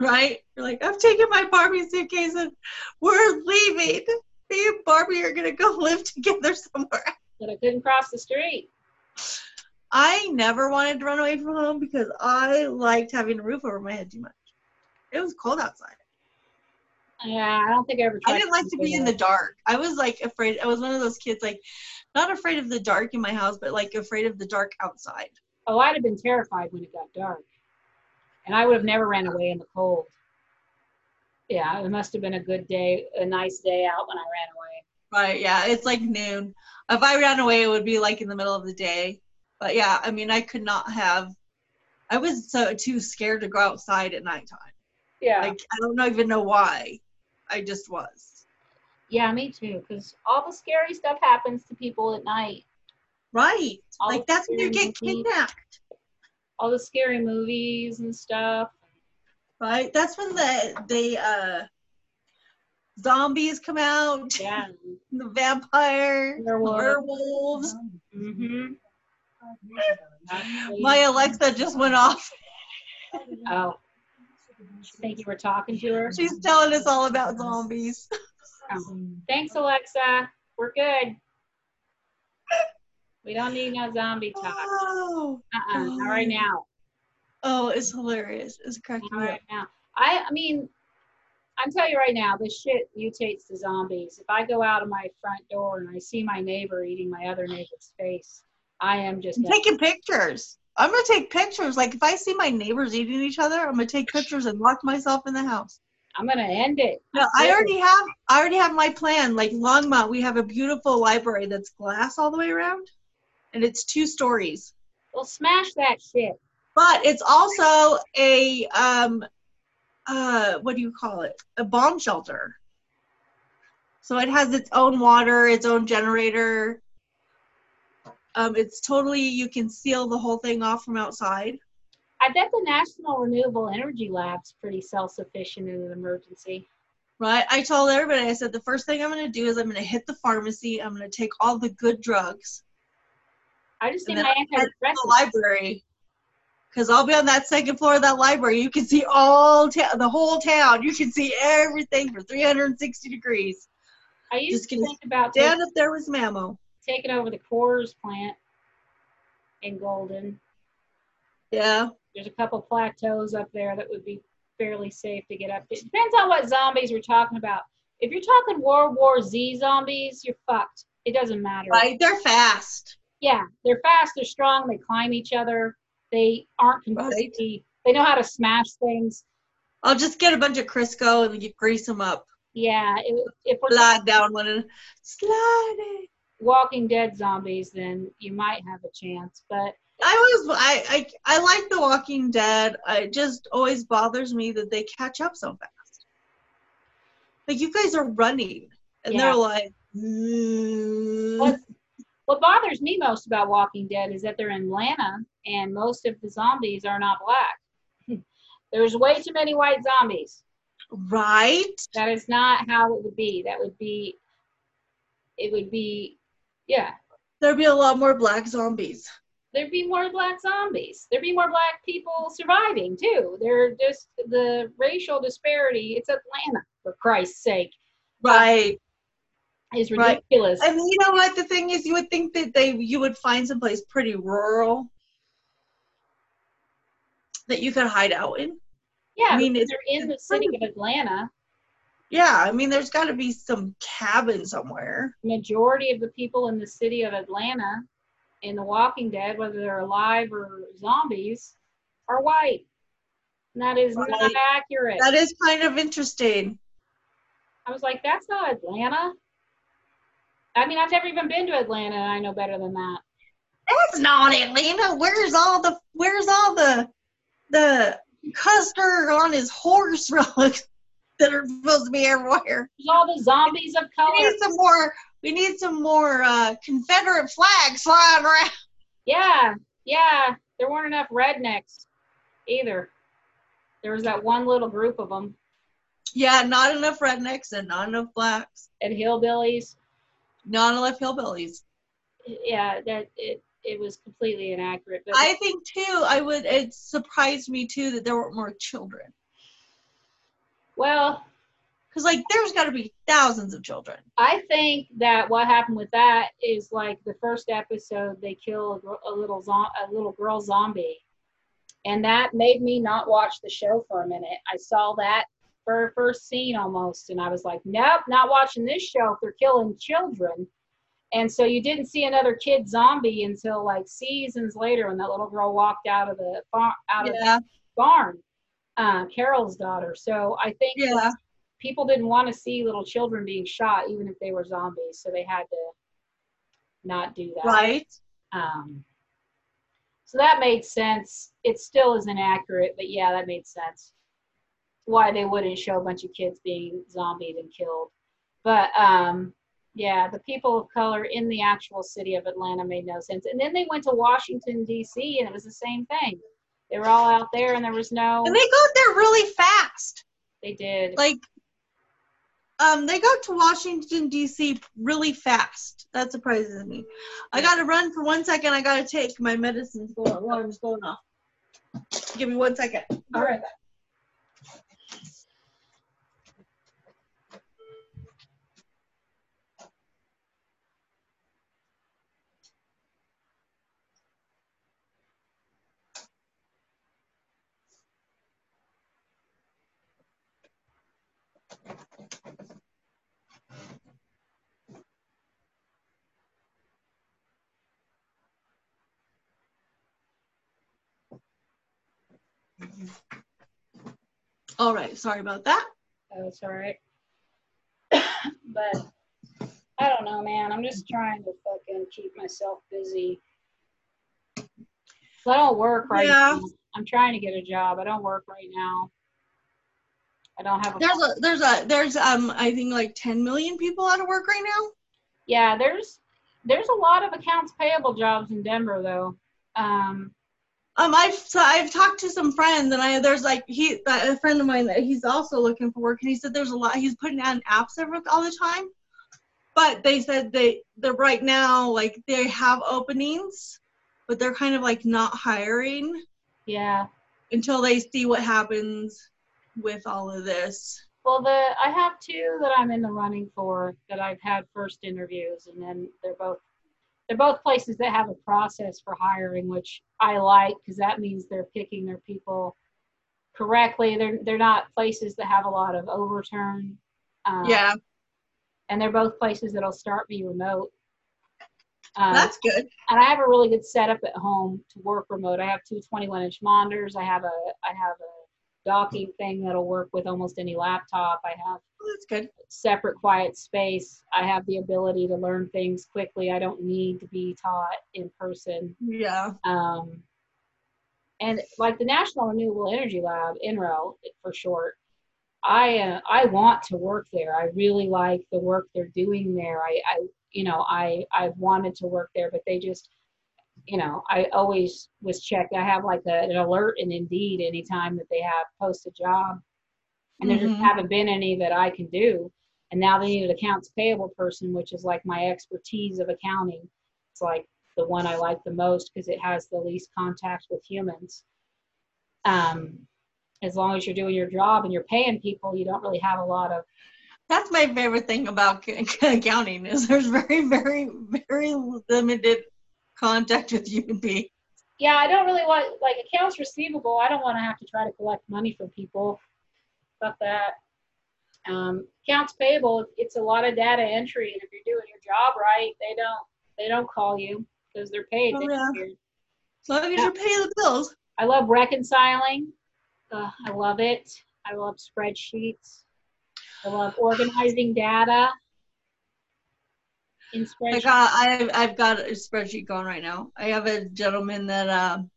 right? You're like, I'm taking my Barbie suitcase and we're leaving. Me and Barbie are going to go live together somewhere. But I couldn't cross the street. I never wanted to run away from home because I liked having a roof over my head too much. It was cold outside. Yeah, I don't think I ever tried. I didn't like to be in the dark. I was like afraid. I was one of those kids like not afraid of the dark in my house, but like afraid of the dark outside. Oh, I'd have been terrified when it got dark. And I would have never ran away in the cold. Yeah, it must have been a good day, a nice day out when I ran away. Right? Yeah, it's like noon. If I ran away, it would be like in the middle of the day. But yeah, I mean, I could not have. I was so too scared to go outside at nighttime. Yeah. Like I don't know, even know why. I just was. Yeah, me too. Because all the scary stuff happens to people at night. Right. All like that's when you get kidnapped. All the scary movies and stuff. Right. That's when the the uh zombies come out. Yeah. The vampire, Werewolf. werewolves. Mm-hmm. My Alexa just went off. Oh. Think you were talking to her? She's telling us all about zombies. Oh. Thanks, Alexa. We're good. We don't need no zombie talk. Oh, Uh-uh. Not right now. oh, it's hilarious. It's cracking Not me up. now. I, I mean, I'm telling you right now, this shit mutates to zombies. If I go out of my front door and I see my neighbor eating my other neighbor's face, I am just. Taking pictures. I'm gonna take pictures. Like if I see my neighbors eating each other, I'm gonna take pictures and lock myself in the house. I'm gonna end it. No, I already have. I already have my plan. Like Longmont, we have a beautiful library that's glass all the way around, and it's two stories. Well, smash that shit. But it's also a um, uh, what do you call it? A bomb shelter. So it has its own water, its own generator. Um, it's totally you can seal the whole thing off from outside. I bet the National Renewable Energy Lab's pretty self-sufficient in an emergency. Right? I told everybody. I said the first thing I'm going to do is I'm going to hit the pharmacy. I'm going to take all the good drugs. I just need my I'll the library. Because I'll be on that second floor of that library. You can see all ta- the whole town. You can see everything for 360 degrees. I used just to think about taking, if there was mammo. taking over the Coors plant in Golden. Yeah. There's a couple plateaus up there that would be fairly safe to get up to. It depends on what zombies we're talking about. If you're talking World War Z zombies, you're fucked. It doesn't matter. Right? They're fast. Yeah, they're fast, they're strong, they climb each other, they aren't completely, they know how to smash things. I'll just get a bunch of Crisco and you grease them up. Yeah, if, if we're Slide down one and slide it. Walking Dead zombies, then you might have a chance. But I always I, I I like The Walking Dead. It just always bothers me that they catch up so fast. Like you guys are running, and Yeah. they're like, mm. what, what bothers me most about Walking Dead is that they're in Atlanta and most of the zombies are not black. There's way too many white zombies. right? That is not how it would be. That would be, it would be, yeah, There'd be a lot more black zombies. There'd be more black zombies. There'd be more black people surviving too. They're just the racial disparity. It's Atlanta, for Christ's sake, Right. is Right. ridiculous. And you know what? The thing is, you would think that they you would find someplace pretty rural that you could hide out in. Yeah, I mean, they're in the city pretty- of Atlanta. Yeah, I mean, there's got to be some cabin somewhere. Majority of the people in the city of Atlanta in The Walking Dead, whether they're alive or zombies, are white. And that is not accurate. That is kind of interesting. I was like, that's not Atlanta. I mean, I've never even been to Atlanta, and I know better than that. That's not Atlanta. Where's all the Where's all the the Custer on his horse relics that are supposed to be everywhere? There's all the zombies of color. need some more. We need some more uh, Confederate flags flying around. Yeah, yeah. There weren't enough rednecks either. There was that one little group of them Yeah, not enough rednecks and not enough blacks. and hillbillies. Not enough hillbillies. Yeah, that it it was completely inaccurate. But I think too. I would. It surprised me too that there weren't more children. well, Because like, there's got to be thousands of children. I think that what happened with that is like the first episode they kill a, little zo- a little girl zombie, and that made me not watch the show for a minute. I saw that for first scene almost, and I was like, nope, not watching this show if they're killing children. And so you didn't see another kid zombie until like seasons later when that little girl walked out of the farm out of the barn, uh, Carol's daughter. So I think yeah. People didn't want to see little children being shot, even if they were zombies. So they had to not do that. Right. Um, so that made sense. It still is inaccurate, but yeah, that made sense. Why they wouldn't show a bunch of kids being zombied and killed. But um, yeah, the people of color in the actual city of Atlanta made no sense. And then they went to Washington, D.C., and it was the same thing. They were all out there, and there was no. And they got there really fast. They did. Like, um, they got to Washington D.C. really fast. That surprises me. I got to run for one second. I got to take my medicine's going. Alarm's going off. Give me one second. All right. All right. Sorry about that. Oh, it's all right. but I don't know, man. I'm just trying to fucking keep myself busy. I don't work right Yeah. now. I'm trying to get a job. I don't work right now. I don't have a There's a there's a there's um I think like 10 million people out of work right now. yeah. There's there's a lot of accounts payable jobs in Denver though. Um, Um, I've so I've talked to some friends, and I there's like he a friend of mine that he's also looking for work, and he said there's a lot. He's putting out apps every, all the time, but they said they they're right now like they have openings, but they're kind of like not hiring yeah. until they see what happens with all of this. Well, the I have two that I'm in the running for that I've had first interviews, and then they're both they're both places that have a process for hiring, which I like because that means they're picking their people correctly. They're they're not places that have a lot of overturn. Um, yeah, and they're both places that'll start me remote. Um, that's good. and I have a really good setup at home to work remote. I have two 21 inch monitors. I have a I have a docking thing that'll work with almost any laptop. I have That's good. separate quiet space. I have the ability to learn things quickly. I don't need to be taught in person. Yeah, Um, and like the National Renewable Energy Lab, NREL for short, I uh, I want to work there. I really like the work they're doing there. I, I you know I I've wanted to work there, but they just you know I always was checked. I have like a, an alert in Indeed anytime that they have post a job, and there just Mhm. haven't been any that I can do. And now they need an accounts payable person, which is like my expertise of accounting. It's like the one I like the most because it has the least contact with humans. Um, as long as you're doing your job and you're paying people, you don't really have a lot of that's my favorite thing about accounting is there's very very very limited contact with human beings. yeah, I don't really want like accounts receivable. I don't want to have to try to collect money from people. Fuck that. Um, accounts payable, it's a lot of data entry, and if you're doing your job right, they don't they don't call you because they're paid. Oh, yeah. As long as you're paying the bills. I love reconciling. Uh, I love it. I love spreadsheets. I love organizing data I got I I've got a spreadsheet going right now. I have a gentleman that um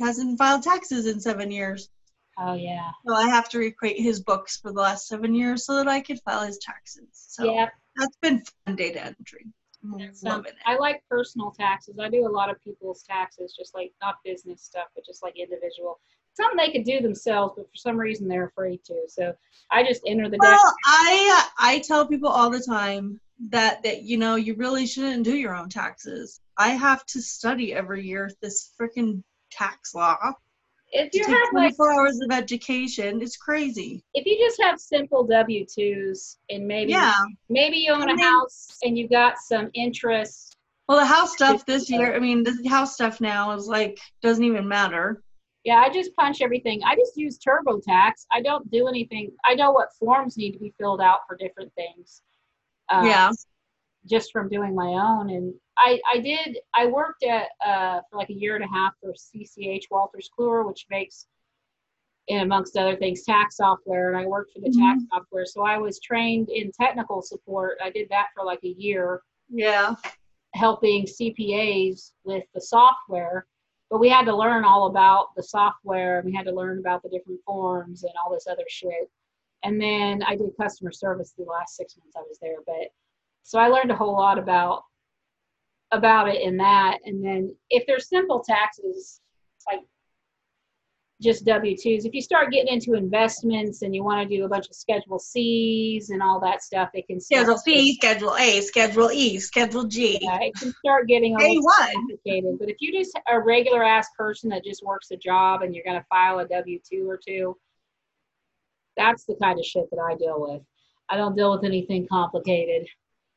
hasn't filed taxes in seven years. Oh yeah. So I have to recreate his books for the last seven years so that I could file his taxes. So yeah. that's been fun data entry. It. I like personal taxes. I do a lot of people's taxes, just like not business stuff, but just like individual. Something they could do themselves, but for some reason they're afraid to. So I just enter the deck. Well, I uh, I tell people all the time that that you know you really shouldn't do your own taxes. I have to study every year this freaking tax law. If you have like 24 hours of education, it's crazy. if you just have simple W twos and maybe Yeah. maybe you own I a mean- house and you got some interest. Well, the house stuff this year, I mean, the house stuff now is like doesn't even matter. Yeah, I just punch everything. I just use TurboTax. I don't do anything. I know what forms need to be filled out for different things. Um, Yeah. Just from doing my own, and I I did. I worked at uh for like a year and a half for CCH Wolters Kluwer, which makes, and amongst other things, tax software. And I worked for the tax software, so I was trained in technical support. I did that for like a year Yeah. helping CPAs with the software, but we had to learn all about the software and we had to learn about the different forms and all this other shit. And then I did customer service the last six months I was there, but so I learned a whole lot about about it in that. And then if there's simple taxes, like just W twos, if you start getting into investments and you want to do a bunch of Schedule C's and all that stuff, it can Schedule C, Schedule A, Schedule E, Schedule G, yeah, it can start getting a little one. complicated. But if you just a regular ass person that just works a job and you're gonna file a W two or two, that's the kind of shit that I deal with. I don't deal with anything complicated.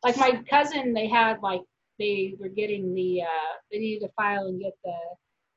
Like my cousin, they had like they were getting the uh they needed to file and get the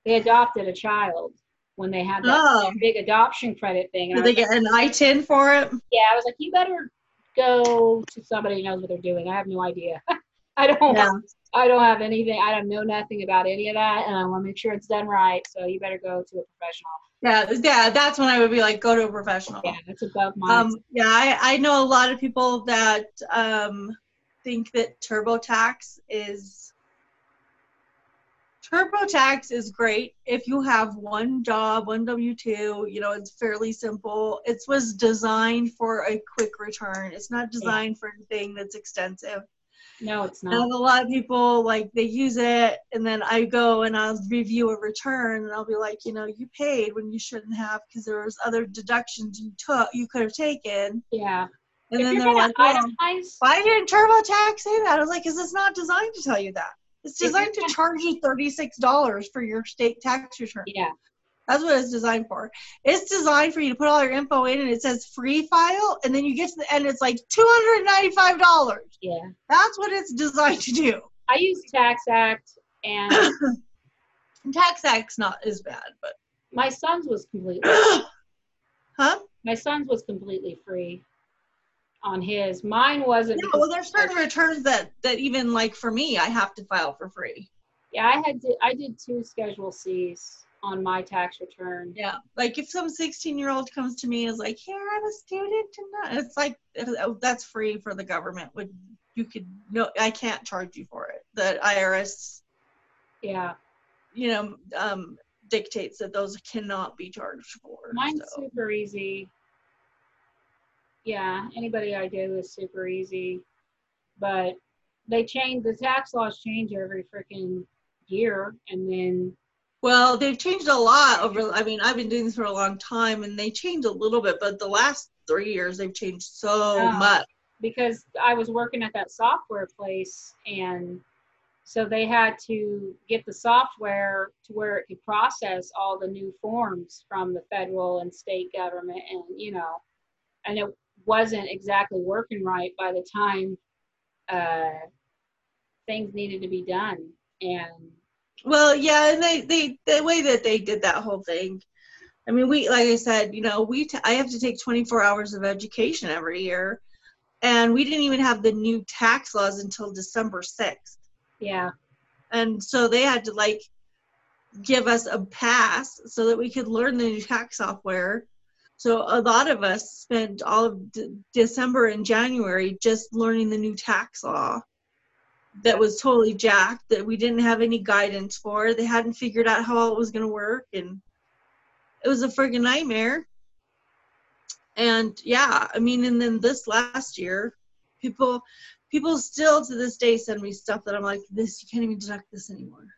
they adopted a child when they had that Oh. big adoption credit thing. And Did they get an I-10 for it? yeah, I was like, you better go to somebody who knows what they're doing. I have no idea. I don't. Yeah. I don't have anything. I don't know nothing about any of that, and I want to make sure it's done right. So you better go to a professional. Yeah, yeah, that's when I would be like, go to a professional. Yeah, that's above my. Um, yeah, I, I know a lot of people that um, think that TurboTax is TurboTax is great if you have one job, one W two. You know, it's fairly simple. It was designed for a quick return. It's not designed for anything that's extensive. No, it's not. a lot of people like they use it, and then I go and I'll review a return, and I'll be like, you know, you paid when you shouldn't have because there was other deductions you took, you could have taken, Yeah. and if then they're like, well, itemize, why didn't TurboTax say that? I was like, because it's not designed to tell you that. It's designed to charge you thirty-six dollars for your state tax return. yeah, That's what it's designed for. It's designed for you to put all your info in, and it says free file, and then you get to the end, it's like two hundred ninety-five dollars. yeah. That's what it's designed to do. I use Tax Act, and Tax Act's not as bad, but my son's was completely. huh? My son's was completely free on his. Mine wasn't. Yeah, well, there's certain returns that that even like for me, I have to file for free. Yeah, I had to, I did two Schedule C's on my tax return. Yeah, like if some 16 year old comes to me and is like, "Here, I'm a student," and it's like uh, that's free for the government. Would you could no, I can't charge you for it. The IRS, Yeah, you know, um, dictates that those cannot be charged for. mine's so. super easy. Yeah, anybody I do is super easy, but they change the tax laws change every freaking year, and then Well, they've changed a lot over. I mean, I've been doing this for a long time, and they changed a little bit, but the last three years they've changed so much. because I was working at that software place and so they had to get the software to where it could process all the new forms from the federal and state government and you know and it wasn't exactly working right by the time uh, things needed to be done and Well, yeah, and they they the way that they did that whole thing. I mean, we like I said, you know, we t- I have to take 24 hours of education every year, and we didn't even have the new tax laws until December 6th. Yeah. And so they had to like give us a pass so that we could learn the new tax software. So a lot of us spent all of D- December and January just learning the new tax law that was totally jacked that we didn't have any guidance for. They hadn't figured out how it was going to work and it was a friggin' nightmare. And yeah, I mean and then this last year people people still to this day send me stuff that I'm like this you can't even deduct this anymore.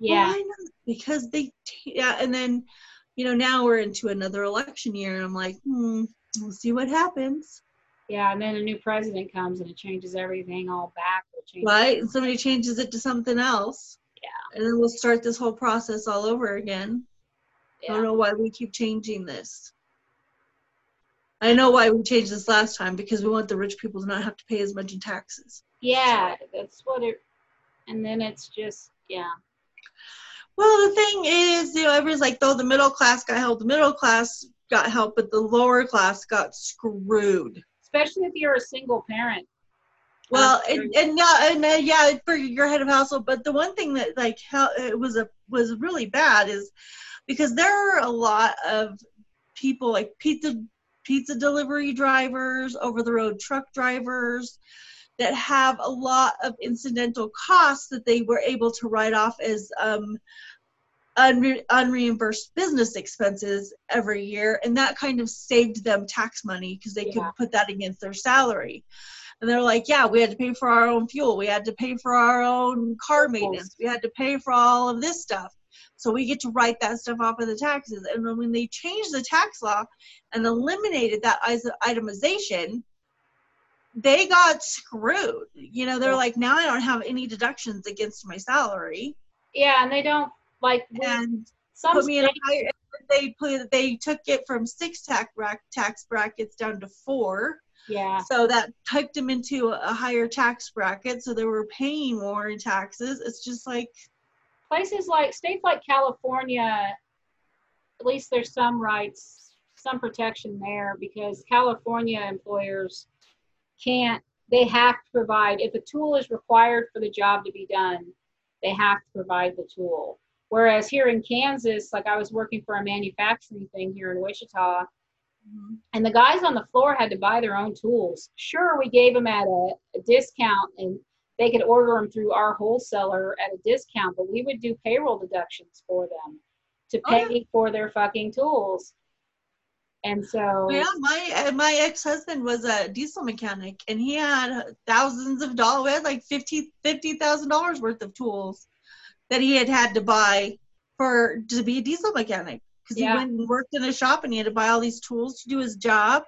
Yeah. Why not? Because they, t- yeah, and then, you know, now we're into another election year, and I'm like, hmm, we'll see what happens. Yeah, and then a new president comes and it changes everything all back. Right? And somebody changes it to something else. Yeah. And then we'll start this whole process all over again. I don't know why we keep changing this. I know why we changed this last time because we want the rich people to not have to pay as much in taxes. Yeah, that's what it. And then it's just yeah. Well, the thing is, you know, everyone's like, though the middle class got help, the middle class got help, but the lower class got screwed. Especially if you're a single parent. Well, and, and yeah, and uh, yeah, for your head of household. But the one thing that like hel- it was a was really bad is because there are a lot of people like pizza pizza delivery drivers, over the road truck drivers that have a lot of incidental costs that they were able to write off as um, unre- unreimbursed business expenses every year, and that kind of saved them tax money because they Yeah. could put that against their salary. And they're like, yeah, we had to pay for our own fuel. We had to pay for our own car maintenance. We had to pay for all of this stuff. So we get to write that stuff off of the taxes. And when they changed the tax law and eliminated that itemization, they got screwed. You know, they're like, now I don't have any deductions against my salary. Yeah, and they don't like And some put me in a higher, they put, they took it from six tax, tax brackets down to four. yeah. So that tucked them into a higher tax bracket, so they were paying more in taxes. It's just like, places like states like California, at least there's some rights, some protection there because California employers can't, they have to provide, if a tool is required for the job to be done, they have to provide the tool. Whereas here in Kansas, like I was working for a manufacturing thing here in Wichita, and the guys on the floor had to buy their own tools. Sure, we gave them at a, a discount and they could order them through our wholesaler at a discount, but we would do payroll deductions for them to Oh, pay for their fucking tools. And so, yeah, my uh, my ex husband was a diesel mechanic, and he had thousands of dollars. We had like fifty fifty thousand dollars worth of tools that he had had to buy for to be a diesel mechanic because Yeah. he went and worked in a shop and he had to buy all these tools to do his job,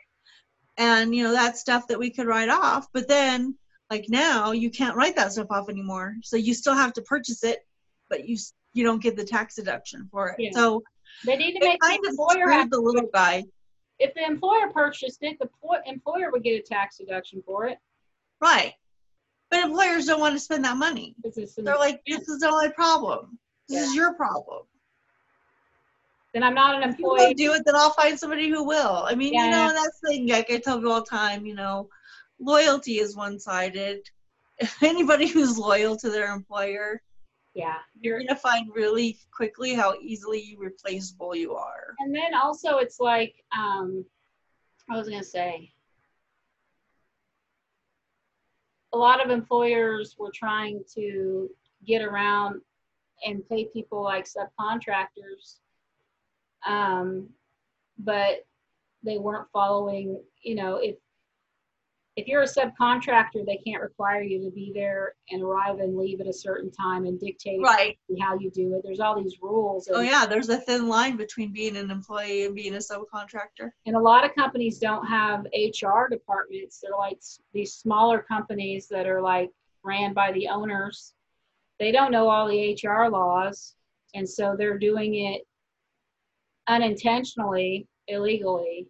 and you know that stuff that we could write off. But then, like now, you can't write that stuff off anymore, so you still have to purchase it, but you you don't get the tax deduction for it. Yeah. So they need to make kind the employer have, the little guy. if the employer purchased it, the employer would get a tax deduction for it. Right. But employers don't want to spend that money. They're like, this is the only problem. This is your problem. then I'm not an employee. If you do it, then I'll find somebody who will. I mean, you know, Yeah. and that's the thing, like I tell people all the time, you know, loyalty is one sided. Anybody who's loyal to their employer, Yeah, you're you're going to find really quickly how easily replaceable you are. and then also it's like um i was going to say a lot of employers were trying to get around and pay people like subcontractors um but they weren't following you know if if you're a subcontractor they can't require you to be there and arrive and leave at a certain time and dictate Right. how you do it there's all these rules Oh, yeah. There's a thin line between being an employee and being a subcontractor. and a lot of companies don't have HR departments. They're like these smaller companies that are like ran by the owners. They don't know all the HR laws, and so they're doing it unintentionally, illegally.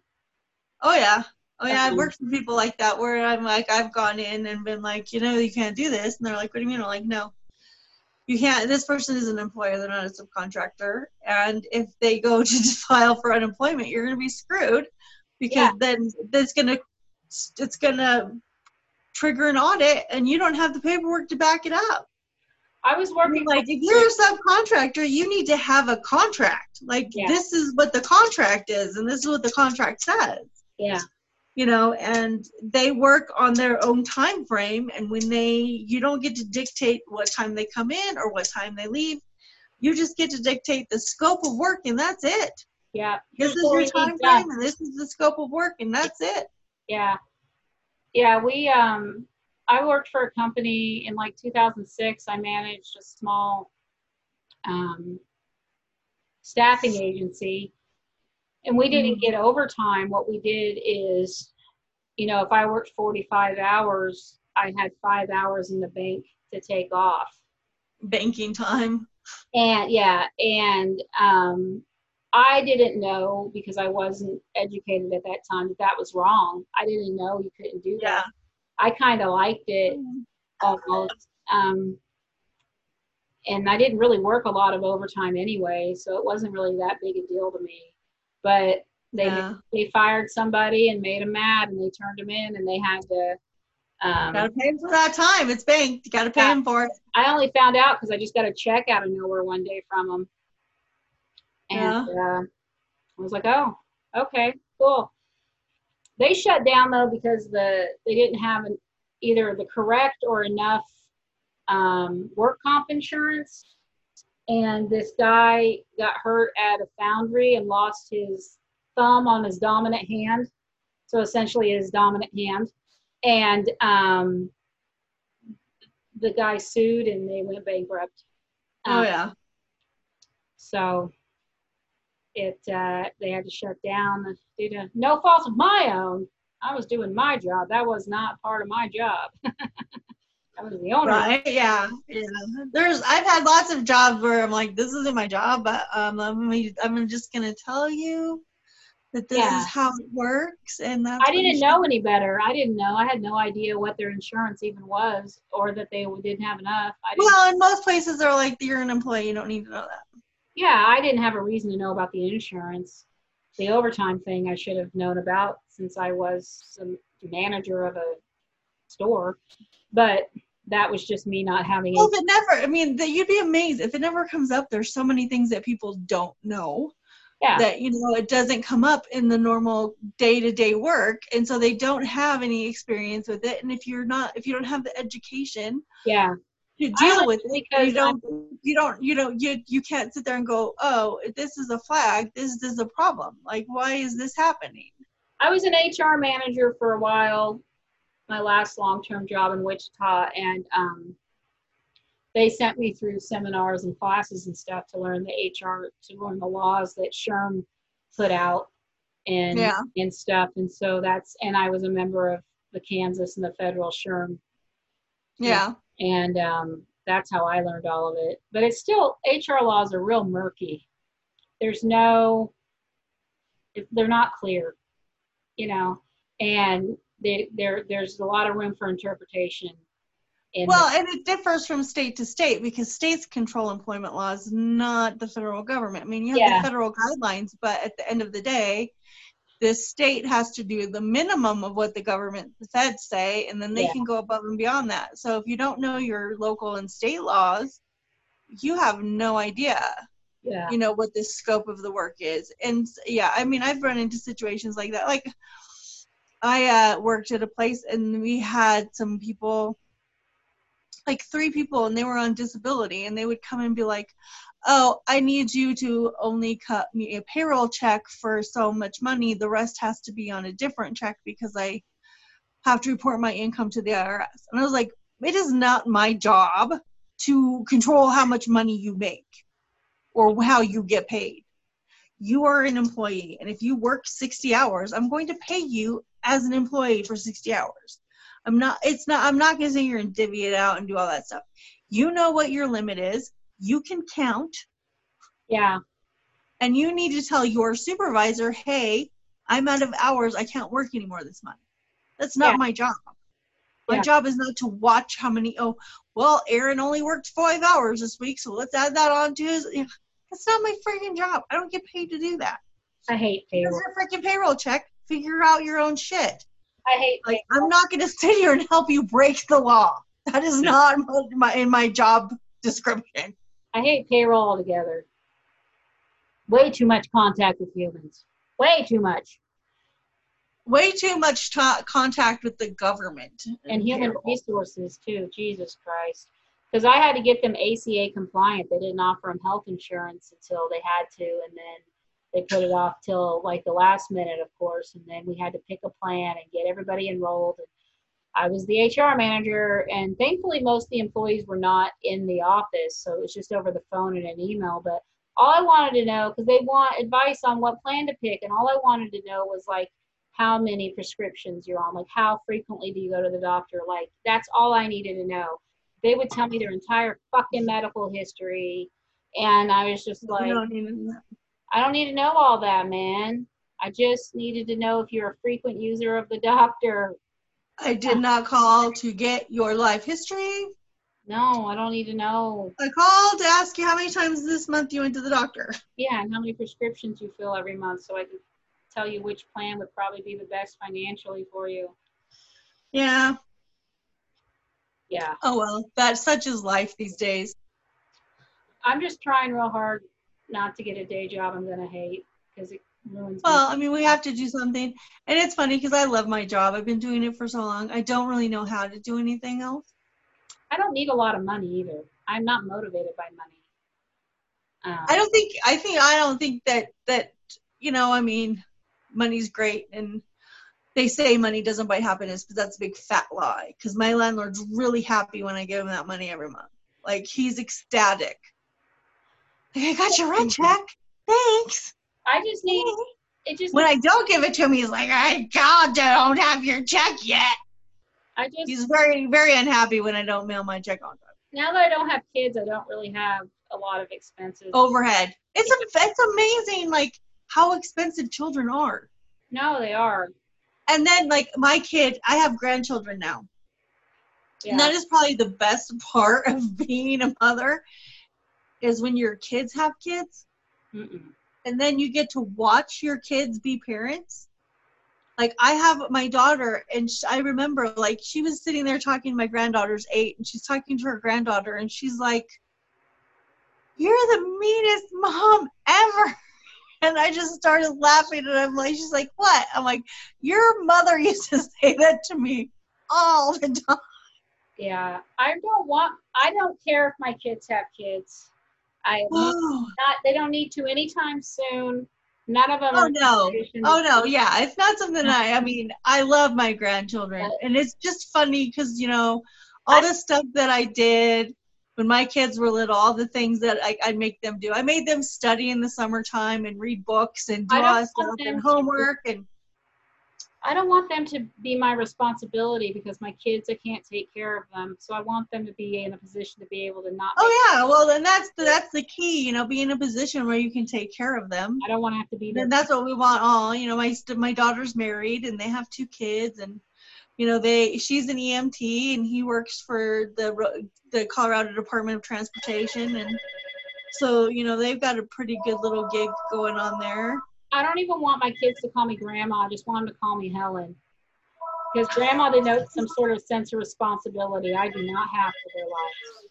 Oh yeah. Oh yeah, I've worked with people like that where I'm like I've gone in and been like, you know, you can't do this and they're like, What do you mean? I'm like, no. you can't this person is an employer they're not a subcontractor and if they go to file for unemployment you're going to be screwed because Yeah. then that's going to it's going to trigger an audit and you don't have the paperwork to back it up I was working like if you're a subcontractor you need to have a contract like Yeah. this is what the contract is and this is what the contract says yeah, you know and they work on their own time frame and when they you don't get to dictate what time they come in or what time they leave you just get to dictate the scope of work and that's it yeah. this is your time frame and this is the scope of work and that's it Yeah. Yeah, we um I worked for a company in like 2006. I managed a small um staffing agency and we didn't get overtime. What we did is you know, if I worked 45 hours, I had 5 hours in the bank to take off. banking time And yeah, and um, I didn't know because I wasn't educated at that time that that was wrong. I didn't know you couldn't do yeah that. I kind of liked it almost. Um, and I didn't really work a lot of overtime anyway, so it wasn't really that big a deal to me. But they yeah they fired somebody and made them mad, and they turned them in, and they had to. Um, gotta pay 'em for that time it's banked you gotta pay Yeah. them for it I only found out because I just got a check out of nowhere one day from them. And uh, I was like, oh, okay, cool. They shut down though because the they didn't have an, either the correct or enough um, work comp insurance. And this guy got hurt at a foundry and lost his thumb on his dominant hand. So essentially his dominant hand. And um, the guy sued and they went bankrupt. oh Um, yeah So it uh, they had to shut down due to no fault of my own. I was doing my job. That was not part of my job. was the owner. Right. Yeah. Yeah. There's I've had lots of jobs where I'm like, this isn't my job, but um, I'm I'm just gonna tell you that this Yeah. is how it works, and that's. I didn't should- know any better. I didn't know. I had no idea what their insurance even was, or that they didn't have enough. I didn't. Well, in most places they're like, you're an employee, you don't need to know that. yeah, I didn't have a reason to know about the insurance. The overtime thing I should have known about since I was the manager of a store, but that was just me not having. It. Well, if it never, I mean, that you'd be amazed if it never comes up. There's so many things that people don't know. yeah, that you know it doesn't come up in the normal day-to-day work and so they don't have any experience with it and if you're not if you don't have the education yeah. to deal with it you don't you don't you don't you you can't sit there and go oh this is a flag this is a problem like why is this happening I was an HR manager for a while, my last long-term job in Wichita, and um, they sent me through seminars and classes and stuff to learn the HR, to learn the laws that SHRM put out and Yeah. and stuff. And so that's, and I was a member of the Kansas and the federal SHRM, yeah and um, that's how I learned all of it. But it's still HR laws are real murky. There's no, they're not clear, you know, and they, there there's a lot of room for interpretation. In well and it differs from state to state because states control employment laws not the federal government i mean you have Yeah. the federal guidelines but at the end of the day the state has to do the minimum of what the government the feds say and then they Yeah. can go above and beyond that so if you don't know your local and state laws you have no idea yeah, you know what the scope of the work is and yeah i mean i've run into situations like that like i uh, worked at a place and we had some people like three people and they were on disability and they would come and be like oh i need you to only cut me a payroll check for so much money. The rest has to be on a different check because i have to report my income to the irs and i was like it is not my job to control how much money you make or how you get paid. You are an employee and if you work 60 hours i'm going to pay you as an employee for 60 hours i'm not it's not i'm not going to sit here and divvy it out and do all that stuff you know what your limit is you can count yeah, and you need to tell your supervisor hey i'm out of hours i can't work anymore this month that's not Yeah. my job My Yeah. job is not to watch how many. Oh, well, Aaron only worked five hours this week, so let's add that on to his. Yeah, That's not my freaking job. I don't get paid to do that. I hate payroll. your freaking payroll check. Figure out your own shit. I hate Like. I'm not gonna sit here and help you break the law. That is not my, my in my job description. I hate payroll altogether. Way too much contact with humans. Way too much. Way too much ta- contact with the government And human payroll. resources too. Jesus Christ. Because I had to get them ACA compliant. They didn't offer them health insurance until they had to, and then they put it off till like the last minute, of course. And then we had to pick a plan and get everybody enrolled. And I was the HR manager, and thankfully, most of the employees were not in the office, so it was just over the phone and an email. But all I wanted to know, because they want advice on what plan to pick, and all I wanted to know was like how many prescriptions you're on, like how frequently do you go to the doctor, like that's all I needed to know. They would tell me their entire fucking medical history, and I was just like, You don't even- I don't need to know all that, man. I just needed to know if you're a frequent user of the doctor. I did not call to get your life history. No, I don't need to know. I called to ask you how many times this month you went to the doctor. Yeah, and how many prescriptions you fill every month so I can tell you which plan would probably be the best financially for you. Yeah. Yeah, Oh well, that such is life these days. I'm just trying real hard not to get a day job I'm going to hate because it ruins Well. I mean, we have to do something, and it's funny because I love my job. I've been doing it for so long. I don't really know how to do anything else. I don't need a lot of money either. I'm not motivated by money. Um, I don't think. I think. I don't think that that you know. I mean, money's great, and they say money doesn't buy happiness, but that's a big fat lie. Because my landlord's really happy when I give him that money every month. Like he's ecstatic. Like, I got your rent check. Thanks. I just need it. Just When I don't give it to him, he's like, I God don't have your check yet. I just He's very, very unhappy when I don't mail my check on time. now that I don't have kids, I don't really have a lot of expenses. Overhead. It's a, it's amazing, like how expensive children are. No, they are. And then, like my kid, I have grandchildren now. Yeah. And that is probably the best part of being a mother, is when your kids have kids, Mm-mm. and then you get to watch your kids be parents. Like I have my daughter, and sh- I remember like she was sitting there talking. To my granddaughter's eight, and she's talking to her granddaughter, and she's like, "You're the meanest mom ever." And I just started laughing, and I'm like, "She's like, what?" I'm like, "Your mother used to say that to me all the time." Yeah, I don't want. I don't care if my kids have kids. I not. They don't need to anytime soon. None of them. Oh no. Oh no, yeah, it's not something I. I mean, I love my grandchildren, and it's just funny because you know all the stuff that I did when my kids were little, all the things that I, I make them do. I made them study in the summertime and read books and do all stuff and homework and I don't want them to be my responsibility because my kids, I can't take care of them. So I want them to be in a position to be able to not. oh yeah, well then that's the, that's the key, you know, be in a position where you can take care of them. I don't want to have to be there. and that's what we want all you know my st- my daughter's married and they have two kids and you know they she's an EMT and he works for the the Colorado Department of Transportation and so you know they've got a pretty good little gig going on there I don't even want my kids to call me grandma. I just want them to call me Helen. Because grandma denotes some sort of sense of responsibility I do not have for their lives.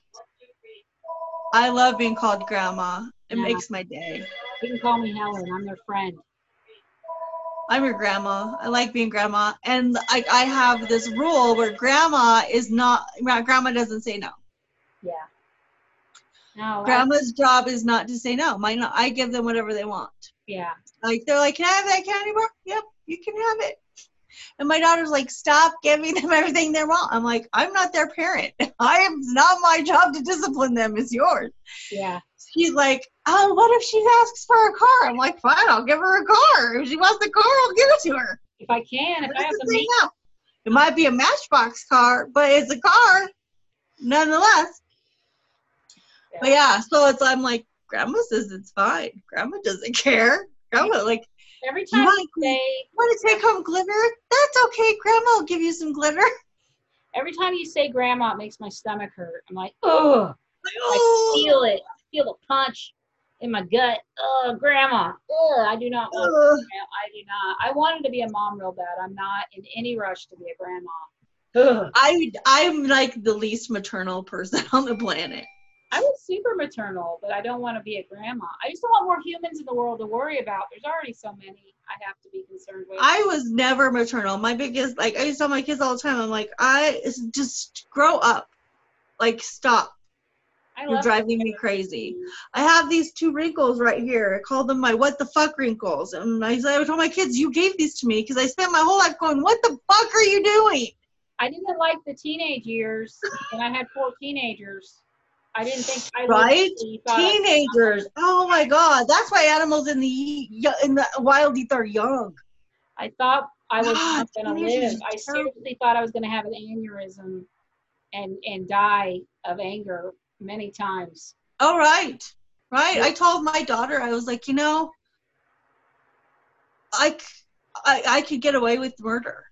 I love being called grandma it Yeah. makes my day You can call me Helen. I'm their friend. I'm your grandma I like being grandma and I I have this rule where grandma is not grandma doesn't say no Yeah. No. I- grandma's job is not to say no mine I give them whatever they want yeah. Like they're like, can I have that candy bar? Yep, you can have it. And my daughter's like, stop giving them everything they want. I'm like, I'm not their parent. I am it's not my job to discipline them. It's yours. Yeah. She's like, oh, what if she asks for a car? I'm like, fine, I'll give her a car. If she wants the car, I'll give it to her. If I can, if I have to it now? It might be a Matchbox car, but it's a car, nonetheless. But yeah, so it's I'm like, Grandma says it's fine. Grandma doesn't care. Grandma like every time they say want to take home glitter? That's okay. Grandma will give you some glitter. Every time you say grandma, it makes my stomach hurt. I'm like, oh, I feel it. I feel the punch in my gut. Oh, grandma. I do not want. ugh. I do not. I wanted to be a mom real bad. I'm not in any rush to be a grandma. Ugh. I I'm like the least maternal person on the planet. I was super maternal, but I don't want to be a grandma. I just want more humans in the world to worry about. There's already so many I have to be concerned with. I was never maternal. My biggest like I used to tell my kids all the time. I'm like, I just grow up, like stop. I You're driving me crazy. I have these two wrinkles right here. I call them my what the fuck wrinkles. And I said I told my kids, you gave these to me because I spent my whole life going, what the fuck are you doing? I didn't like the teenage years, and I had four teenagers. I didn't think I Right? I- Teenagers. Oh my god. That's why animals in the in the wild eat are young. I thought I was God, not going to live. I seriously thought I was going to have an aneurysm and and die of anger many times. All right. Right. Yeah. I told my daughter, I was like, you know, I I could get away with murder.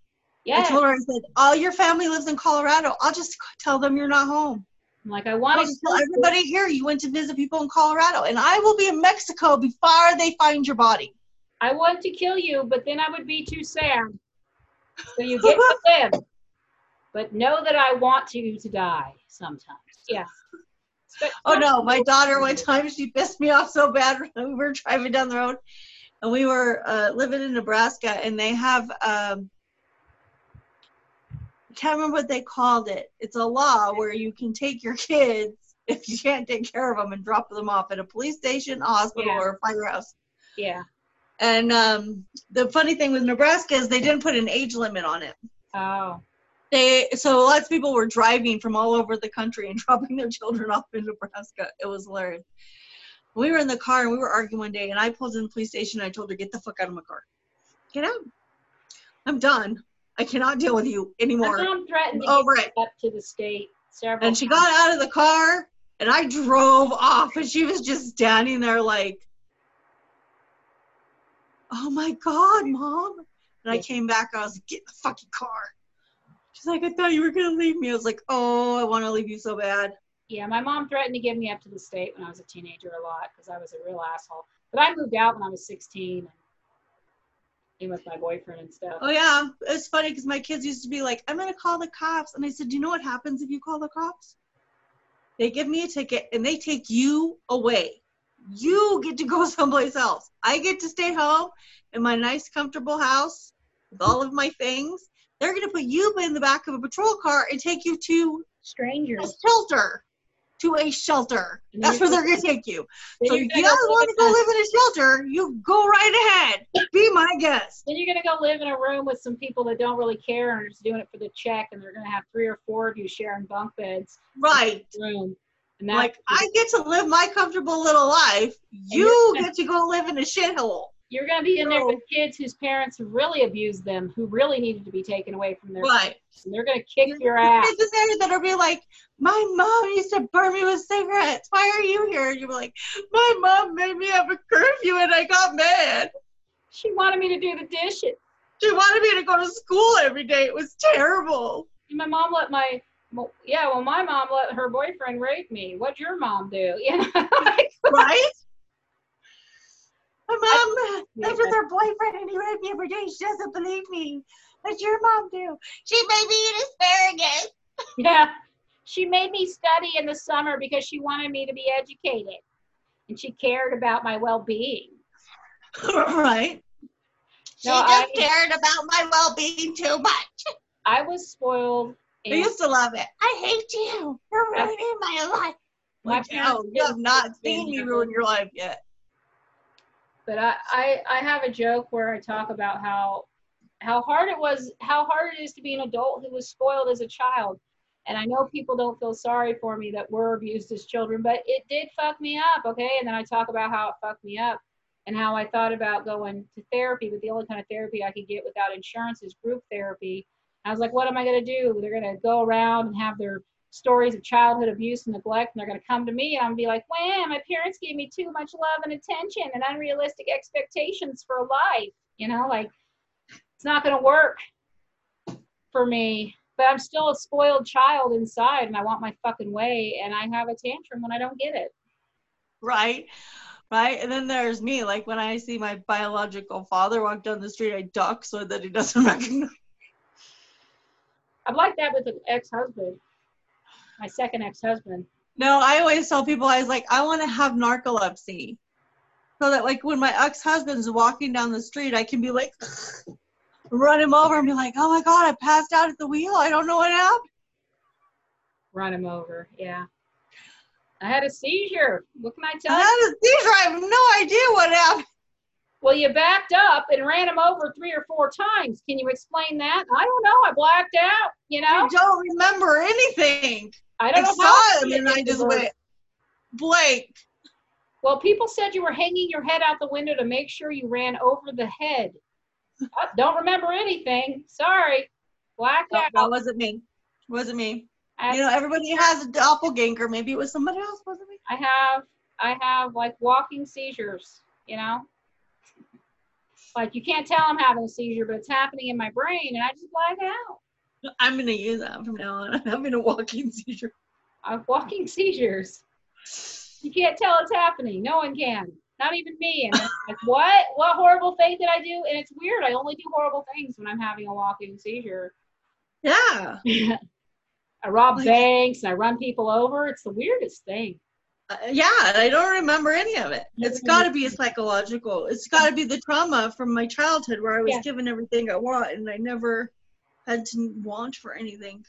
I told her, I said, all your family lives in Colorado. I'll just tell them you're not home. I'm like I want to tell everybody here you went to visit people in Colorado, and I will be in Mexico before they find your body. I want to kill you, but then I would be too sad. So you get to live, but know that I want you to die sometimes. Yes. But- Oh no, my daughter one time she pissed me off so bad when we were driving down the road and we were uh, living in Nebraska and they have um can't remember what they called it. It's a law where you can take your kids if you can't take care of them and drop them off at a police station, a hospital, Yeah. or a firehouse. Yeah. And um, the funny thing with Nebraska is they didn't put an age limit on it. Oh. They so lots of people were driving from all over the country and dropping their children off in Nebraska. It was hilarious. We were in the car and we were arguing one day, and I pulled in the police station. And I told her, "Get the fuck out of my car. Get out. I'm done. I cannot deal with you My anymore. mom threatened to Over get it." up to the state several And she times. got out of the car, and I drove off, and she was just standing there like, "Oh my god, mom!" And I came back. I was like, "Get in the fucking car." She's like, "I thought you were gonna leave me." I was like, "Oh, I want to leave you so bad." Yeah, my mom threatened to give me up to the state when I was a teenager a lot because I was a real asshole. But I moved out when I was 16 and with my boyfriend and stuff. Oh yeah, it's funny because my kids used to be like, "I'm gonna call the cops," and I said, "Do you know what happens if you call the cops? They give me a ticket and they take you away. You get to go someplace else. I get to stay home in my nice, comfortable house with all of my things. They're gonna put you in the back of a patrol car and take you to Strangers. shelter." To a shelter. That's where they're gonna take you. So if you guys want to go live in a shelter, you go right ahead. Be my guest. Then you're gonna go live in a room with some people that don't really care and are just doing it for the check, and they're gonna have three or four of you sharing bunk beds Right. room. And that's like I get to live my comfortable little life. You get to go live in a shithole. You're gonna be in there with kids whose parents really abused them, who really needed to be taken away from their Right. parents, and they're gonna kick your ass. Kids in there that'll be like, my mom used to burn me with cigarettes. Why are you here? And you're like, my mom made me have a curfew and I got mad. She wanted me to do the dishes. She wanted me to go to school every day. It was terrible. And my mom let my yeah, well, my mom let her boyfriend rape me. What'd your mom do? You know, like, Right? My mom lived with her boyfriend and he raped me every day. She doesn't believe me. What'd your mom do? She made me eat asparagus. yeah. She made me study in the summer because she wanted me to be educated, and she cared about my well-being. right. She just I- cared about my well-being too much. I was spoiled. I used to love it. I hate you. You're ruining my life. My Like, oh, parents no, you have didn't seen me ruin your life yet. But I, I I have a joke where I talk about how how hard it was how hard it is to be an adult who was spoiled as a child. And I know people don't feel sorry for me that were abused as children but it did fuck me up okay? And then I talk about how it fucked me up and how I thought about going to therapy but the only kind of therapy I could get without insurance is group therapy. I was like what am I going to do? They're going to go around and have their stories of childhood abuse and neglect, and they're going to come to me, and I'm going to be like, "Wow, my parents gave me too much love and attention and unrealistic expectations for life." You know, like it's not going to work for me. but I'm still a spoiled child inside and I want my fucking way and I have a tantrum when I don't get it. Right. Right. And then there's me. Like when I see my biological father walk down the street, I duck so that he doesn't recognize. I'm like that with an ex-husband, my second ex-husband. No, I always tell people I was like, I want to have narcolepsy. So that like when my ex-husband's walking down the street, I can be like run him over and be like, Oh my god, I passed out at the wheel. I don't know what happened. Run him over, yeah. I had a seizure. What can I tell I you? had a seizure. I have no idea what happened. Well, you backed up and ran him over three or four times. Can you explain that? I don't know. I blacked out. You know, I don't remember anything. I I don't know saw him and I just went blank. Well, people said you were hanging your head out the window to make sure you ran over the head. I don't remember anything. Sorry. Blacked No, out. that wasn't me. Wasn't me. I, You know, everybody has a doppelganger. Maybe it was somebody else. Wasn't me. I have I have like walking seizures, you know? Like you can't tell I'm having a seizure, but it's happening in my brain and I just black out. I'm gonna use that from now on. I'm having a walking seizure. I have walking seizures. You can't tell it's happening. No one can. Not even me. And like, what? What horrible thing did I do? And it's weird. I only do horrible things when I'm having a walking seizure. Yeah. I rob Like- banks and I run people over. It's the weirdest thing. Uh, yeah, I don't remember any of it. It's got to be a psychological. It's got to be the trauma from my childhood where I was Yeah. given everything I want and I never had to want for anything.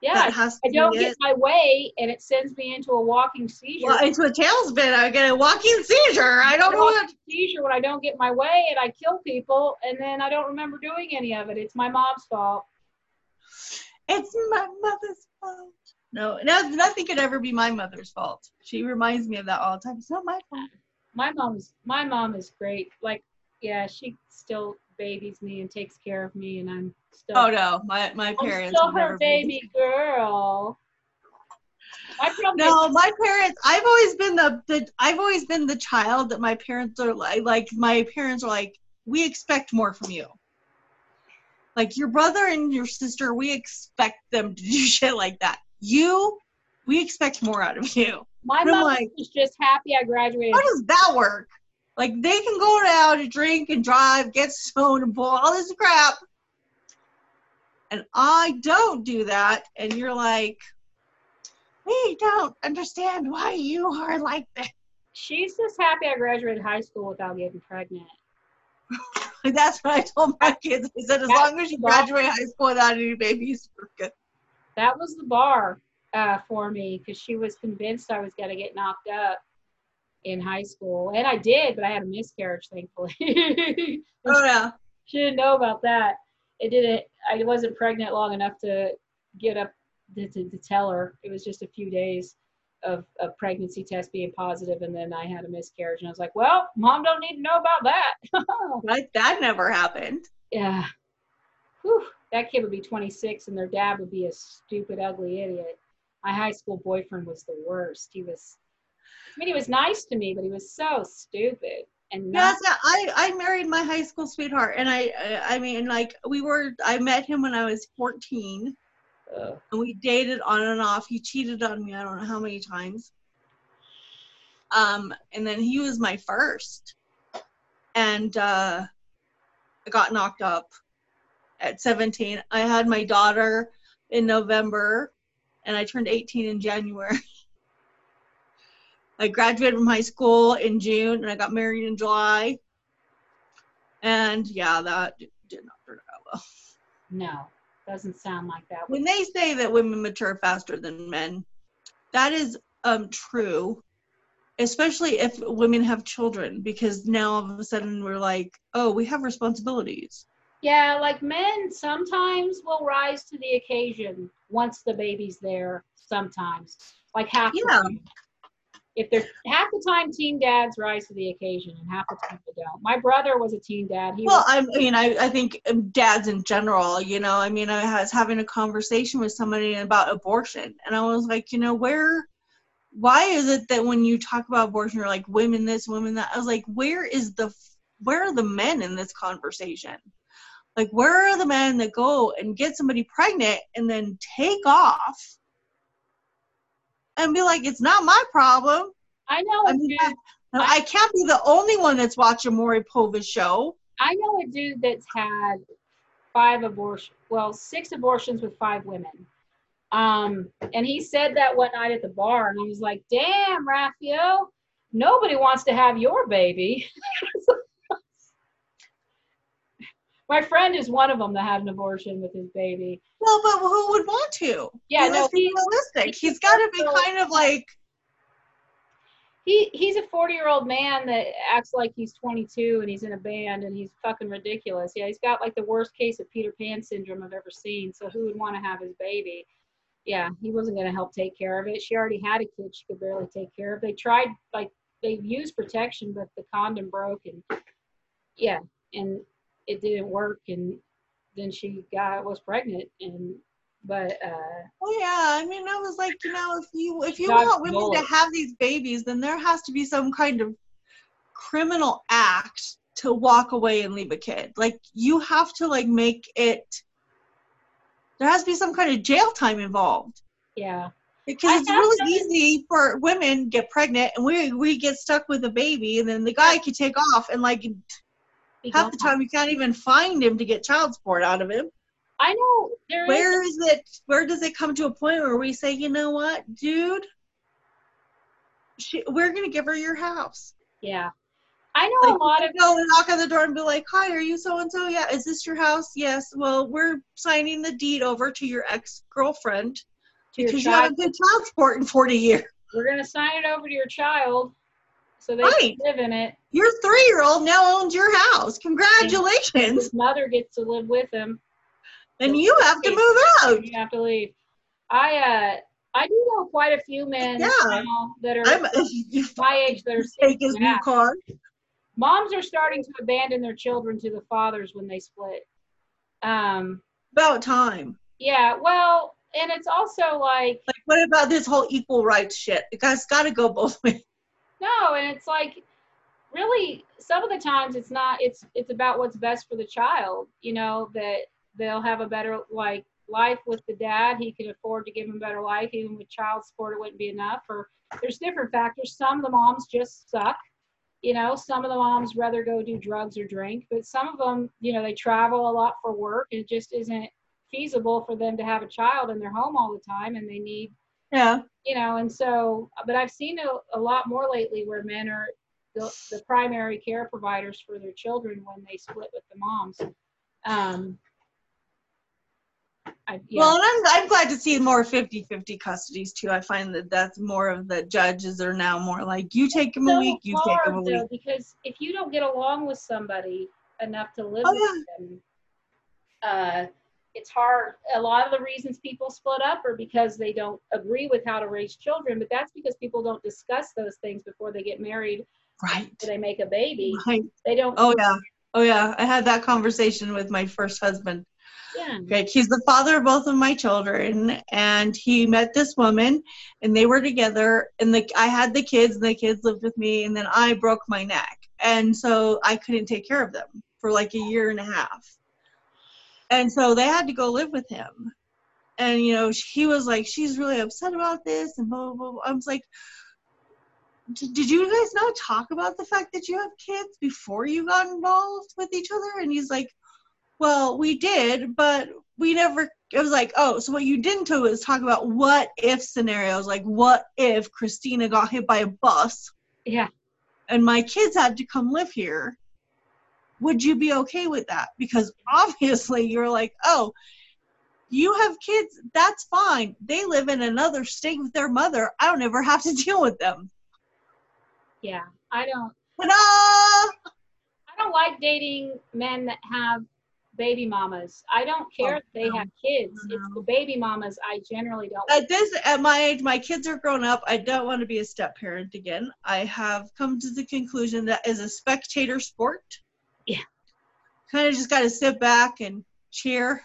Yeah, that has to I don't get it. my way and it sends me into a walking seizure. Well, into a tailspin, I get a walking seizure. I don't know what. seizure when I don't get my way and I kill people and then I don't remember doing any of it. It's my mom's fault. It's my mother's fault. No, no, nothing could ever be my mother's fault. She reminds me of that all the time. It's not my fault. My mom is my mom is great. Like, yeah, she still babies me and takes care of me and I'm still Oh no, my my I'm parents. still her baby girl. My problem No, my parents. I've always been the, the I've always been the child that my parents are like. Like my parents are like, we expect more from you. Like your brother and your sister, we expect them to do shit like that. You, we expect more out of you. my mom like- was just happy I graduated. How does that work? Like they can go out and drink and drive, get stoned and pull all this crap. And I don't do that. And you're like, we don't understand why you are like that. She's just happy I graduated high school without getting pregnant. That's what I told my kids. I said, as That's long as you graduate high school without any babies, we're good. That was the bar uh, for me because she was convinced I was going to get knocked up in high school. And I did, but I had a miscarriage, thankfully. Oh yeah. she didn't know about that. It didn't, I wasn't pregnant long enough to get up to, to, to tell her. It was just a few days of a pregnancy test being positive, and then I had a miscarriage. And I was like, well, mom don't need to know about that. Like that never happened. yeah. Whew, that kid would be 26 and their dad would be a stupid, ugly idiot. My high school boyfriend was the worst. He was, I mean, he was nice to me, but he was so stupid. And not, Yes, I I married my high school sweetheart, and I I I mean like we were I met him when I was 14, uh, and we dated on and off. He cheated on me I don't know how many times. Um, and then he was my first, and uh, I got knocked up at 17. I had my daughter in November, and I turned 18 in January. I graduated from high school in June, and I got married in July. And yeah, that did not turn out well. no, doesn't sound like that. When they say that women mature faster than men, that is um true, especially if women have children, because now all of a sudden we're like, oh, we have responsibilities. Yeah, like men sometimes will rise to the occasion once the baby's there. Sometimes, like half. Yeah. If they're half the time, teen dads rise to the occasion, and half the time they don't. My brother was a teen dad. He Well, was, I mean, I, I think um, dads in general, you know, I mean, I was having a conversation with somebody about abortion, and I was like, you know, where, why is it that when you talk about abortion, you're like women this, women that? I was like, where is the, where are the men in this conversation? Like, where are the men that go and get somebody pregnant and then take off and be like, it's not my problem? I know I mean, dude. I, I can't be the only one that's watching Maury Povich show. I know a dude that's had five abortions. Well, six abortions with five women. Um, and he said that one night at the bar, and I was like, "Damn, Raphael, nobody wants to have your baby." My friend is one of them that had an abortion with his baby. Well, but who would want to? Yeah, Let's no, realistic. he- He's got to be kind of like, he he's a 40 year old man that acts like he's 22 and he's in a band and he's fucking ridiculous. Yeah, he's got like the worst case of Peter Pan syndrome I've ever seen. So who would want to have his baby? Yeah, he wasn't going to help take care of it. She already had a kid she could barely take care of. They tried like they used protection, but the condom broke and yeah, and it didn't work. And then she got was pregnant and but uh oh yeah. I mean, I was like, you know, if you if you want women to have these babies, then there has to be some kind of criminal act to walk away and leave a kid. Like you have to like make it. There has to be some kind of jail time involved. yeah. because I it's really easy for women get pregnant and we we get stuck with a baby and then the guy can take off and like half the time you can't even find him to get child support out of him. I know there is where is it where does it come to a point where we say you know what dude? She, we're gonna give her your house. Yeah. I know like a lot of go and knock on the door and be like hi are you so and so yeah is this your house? Yes. Well we're signing the deed over to your ex-girlfriend to your because you haven't paid child support in 40 years. We're gonna sign it over to your child so they Right. live in it. Your three year old now owns your house. Congratulations. His mother gets to live with him. And you have to move out. You have to leave. I uh I do know quite a few men Yeah. now that are I'm my age that are take his new car. Moms are starting to abandon their children to the fathers when they split. Um About time. yeah, well, and it's also like Like what about this whole equal rights shit? It has gotta go both ways. No, and it's like really some of the times it's not it's it's about what's best for the child, you know, that they'll have a better like life with the dad, he can afford to give him a better life, even with child support it wouldn't be enough. Or there's different factors. Some of the moms just suck. You know, some of the moms rather go do drugs or drink, but some of them, you know, they travel a lot for work it just isn't feasible for them to have a child in their home all the time and they need Yeah. you know, and so, but I've seen a, a lot more lately where men are the, the primary care providers for their children when they split with the moms. Um, I, yeah, Well, and I'm, I'm glad to see more 50 50 custodies too. I find that that's more of the judges are now more like, you take him a week, you take them a week. though, because if you don't get along with somebody enough to live Oh, with them, uh, it's hard. A lot of the reasons people split up are because they don't agree with how to raise children, but that's because people don't discuss those things before they get married Right. they make a baby. Right. They don't. Oh, yeah. Oh, yeah. I had that conversation with my first husband. Yeah. Like he's the father of both of my children, and he met this woman, and they were together. And the I had the kids, and the kids lived with me, and then I broke my neck, and so I couldn't take care of them for like a year and a half. And so they had to go live with him, and you know he was like, she's really upset about this, and blah blah. blah. I was like. Did you guys not talk about the fact that you have kids before you got involved with each other? And he's like, well, we did, but we never. It was like, oh, so what you didn't do is talk about what if scenarios, like what if Christina got hit by a bus Yeah. and my kids had to come live here? Would you be okay with that? Because obviously you're like, oh, you have kids, that's fine. They live in another state with their mother. I don't ever have to deal with them. Yeah. I don't. Ta-da! I don't like dating men that have baby mamas. I don't care Oh, if they oh, no. have kids. It's the baby mamas I generally don't. at this at my age my kids are grown up i don't want to be a step parent again i have come to the conclusion that is a spectator sport. Kind of just got to sit back and cheer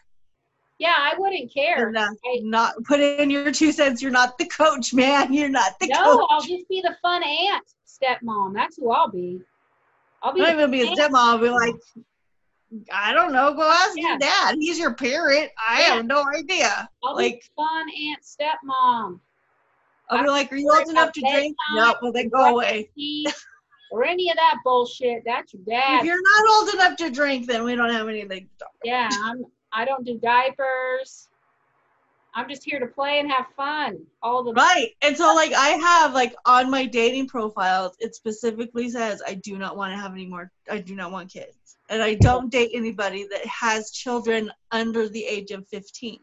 yeah, I wouldn't care. and uh, I- not put in your two cents you're not the coach man you're not the no, coach I'll just be the fun aunt, stepmom. That's who I'll be. I'll be. not even be a stepmom i'll be like I don't know. Go ask Yeah. your dad. He's your parent. I Yeah. have no idea. I'll Like- be fun aunt stepmom. I'll be like, are you old enough to drink? No, well then go away. Or any of that bullshit. That's your If you're not old enough to drink, then we don't have anything to talk. Yeah, I'm. I don't do diapers. I'm just here to play and have fun. All the Right. And so like I have like on my dating profiles, it specifically says I do not want to have any more I do not want kids. And I don't date anybody that has children under the age of 15.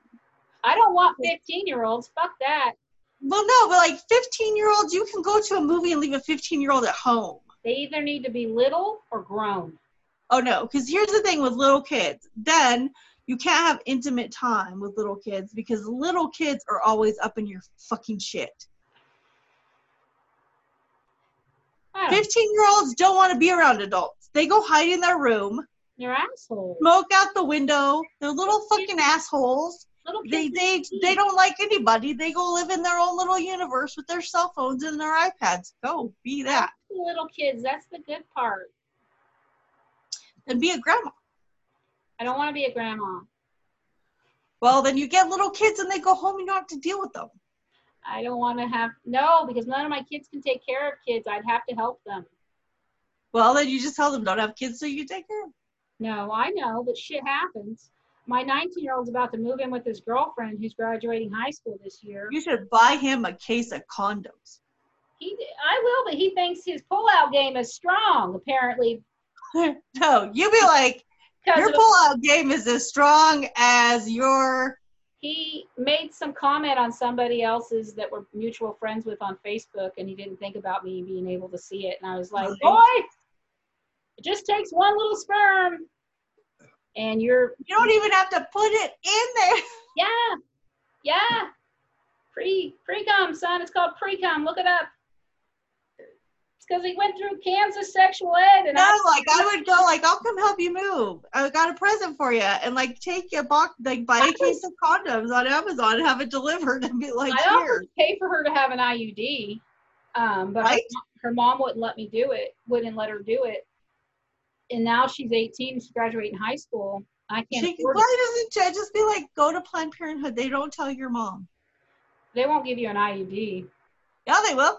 I don't want 15 year olds. Fuck that. Well, no, but like 15 year olds, you can go to a movie and leave a 15 year old at home. They either need to be little or grown. Oh no, because here's the thing with little kids. Then you can't have intimate time with little kids because little kids are always up in your fucking shit. 15 year olds don't want to be around adults. They go hide in their room, They're assholes. smoke out the window. They're little fucking assholes. Little They they they don't like anybody. They go live in their own little universe with their cell phones and their iPads. Go be that little kids. That's the good part. and be a grandma. I don't want to be a grandma. Well, then you get little kids and they go home and you don't have to deal with them. I don't want to have no because none of my kids can take care of kids. I'd have to help them. Well, then you just tell them don't have kids so you take care of them. No, I know, but shit happens. My 19 year old's about to move in with his girlfriend who's graduating high school this year. You should buy him a case of condoms. He, I will, but he thinks his pullout game is strong. Apparently, no, you be like, your pullout game is as strong as your. he made some comment on somebody else's that we're mutual friends with on Facebook, and he didn't think about me being able to see it. And I was like, boy, it just takes one little sperm, and you're You don't even have to put it in there. yeah, yeah, pre pre cum, son. It's called pre cum. Look it up. It's because he went through Kansas sexual ed, and No, I, like I would go like, I'll come help you move. I got a present for you, and like take a box, like buy a case of condoms on Amazon and have it delivered, and be like, I here. pay for her to have an IUD, um, but her- Right. her, mom wouldn't let me do it. Wouldn't let her do it. And now she's 18. She's graduating high school. I can't She, why doesn't she just be like, go to Planned Parenthood? They don't tell your mom. They won't give you an IUD Yeah, they will.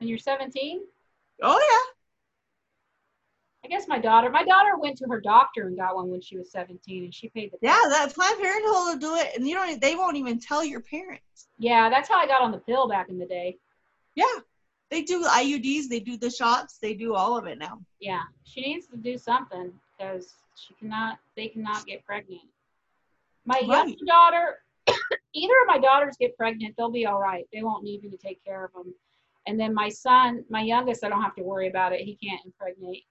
And you're 17. Oh yeah. I guess my daughter. My daughter went to her doctor and got one when she was 17, and she paid the. yeah, yeah. That Planned Parenthood will do it, and you don't. They won't even tell your parents. Yeah, that's how I got on the pill back in the day. Yeah, they do IUDs. They do the shots. They do all of it now. Yeah, she needs to do something because she cannot. They cannot get pregnant. My Right. younger daughter, either of my daughters get pregnant, they'll be all right. They won't need me to take care of them. And then my son, my youngest, I don't have to worry about it. He can't impregnate.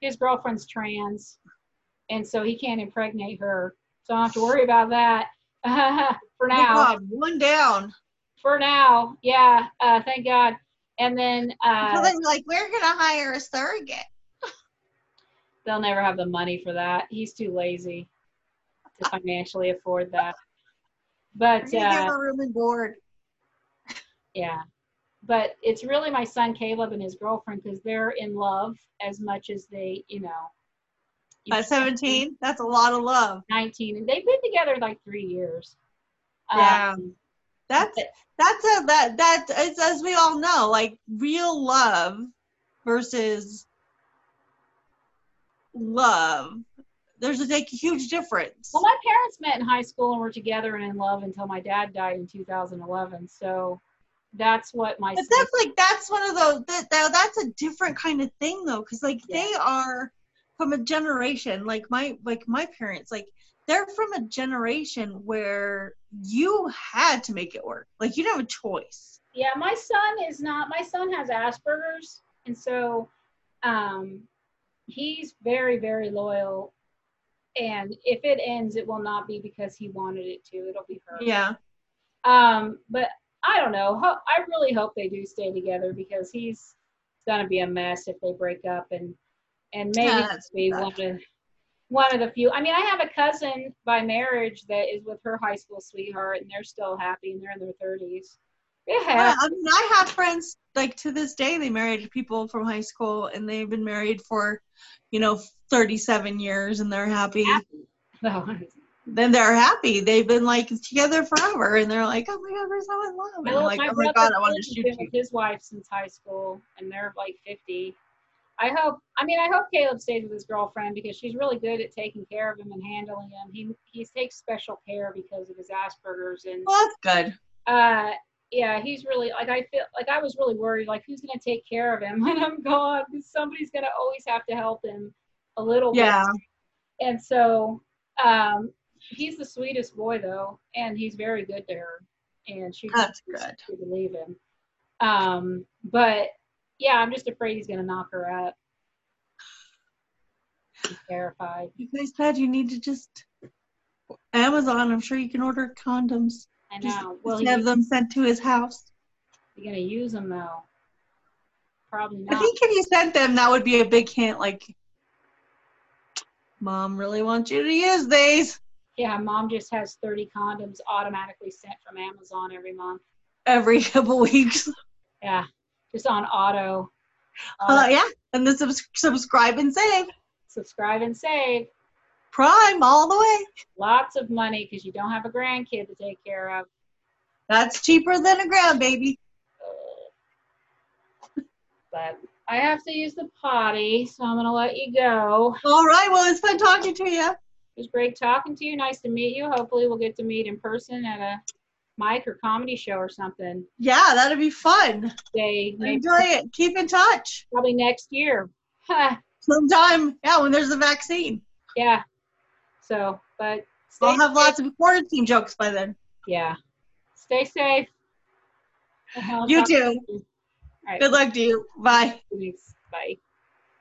His girlfriend's trans, and so he can't impregnate her. So I don't have to worry about that for now. God, one down. For now, yeah. Uh, thank God. And then uh, then like, we're gonna hire a surrogate. they'll never have the money for that. He's too lazy to financially afford that. But gonna give uh, her room and board. yeah, but it's really my son Caleb and his girlfriend because they're in love as much as they, you know. At 17, that's a lot of love. 19, and they've been together like three years. Yeah. Um, That's that's a that that it's as we all know, like real love versus love. There's a huge difference. well, my parents met in high school and were together and in love until my dad died in 2011. So that's what my But that's like that's one of those that, that that's a different kind of thing though, because like they are from a generation like my like my parents like they're from a generation where you had to make it work. Like you didn't have a choice. Yeah, my son is not. My son has Asperger's, and so um, he's very, very loyal. And if it ends, it will not be because he wanted it to. It'll be her. Yeah. Um, but I don't know. I really hope they do stay together because he's gonna be a mess if they break up, and and maybe Yeah, that's be bad. One of the few. I mean, I have a cousin by marriage that is with her high school sweetheart, and they're still happy, and they're in their thirties. Yeah. I mean, I have friends like to this day. They married people from high school, and they've been married for, you know, thirty-seven years, and they're happy. Then they're happy. They've been like together forever, and they're like, "Oh my god, we're so in love." And Well, like, "Oh my god, I want to shoot you." with his wife since high school, and they're like 50. I hope. I mean, I hope Caleb stays with his girlfriend because she's really good at taking care of him and handling him. He he takes special care because of his Asperger's, and Well, that's good. uh, yeah, he's really like I feel like I was really worried like who's gonna take care of him when I'm gone because somebody's gonna always have to help him a little bit. Yeah. And so um, he's the sweetest boy though, and he's very good to her, and she That's good. to believe him. Um, but yeah, I'm just afraid he's gonna knock her up. I'm terrified. You guys said you need to just Amazon. I'm sure you can order condoms. I Just, know. Well, just have them sent to his house. You gonna use them though. Probably I not. think if you sent them, that would be a big hint. Like, mom really wants you to use these Yeah, mom just has 30 condoms automatically sent from Amazon every month. every couple weeks. Yeah, just on auto. Uh, Uh, yeah, and then subs- subscribe and save. subscribe and save. Prime all the way. Lots of money because you don't have a grandkid to take care of. That's cheaper than a grandbaby. But I have to use the potty, so I'm gonna let you go. All right, well, it's fun talking to you. It was great talking to you. Nice to meet you. Hopefully, we'll get to meet in person at a mic or comedy show or something. Yeah, that'd be fun. Day, Enjoy it. Keep in touch. probably next year. Sometime, yeah, when there's a vaccine. yeah. So, but stay I'll have safe. lots of quarantine jokes by then. Yeah. Stay safe. You too. All right. Good luck to you. Bye. Thanks. Bye.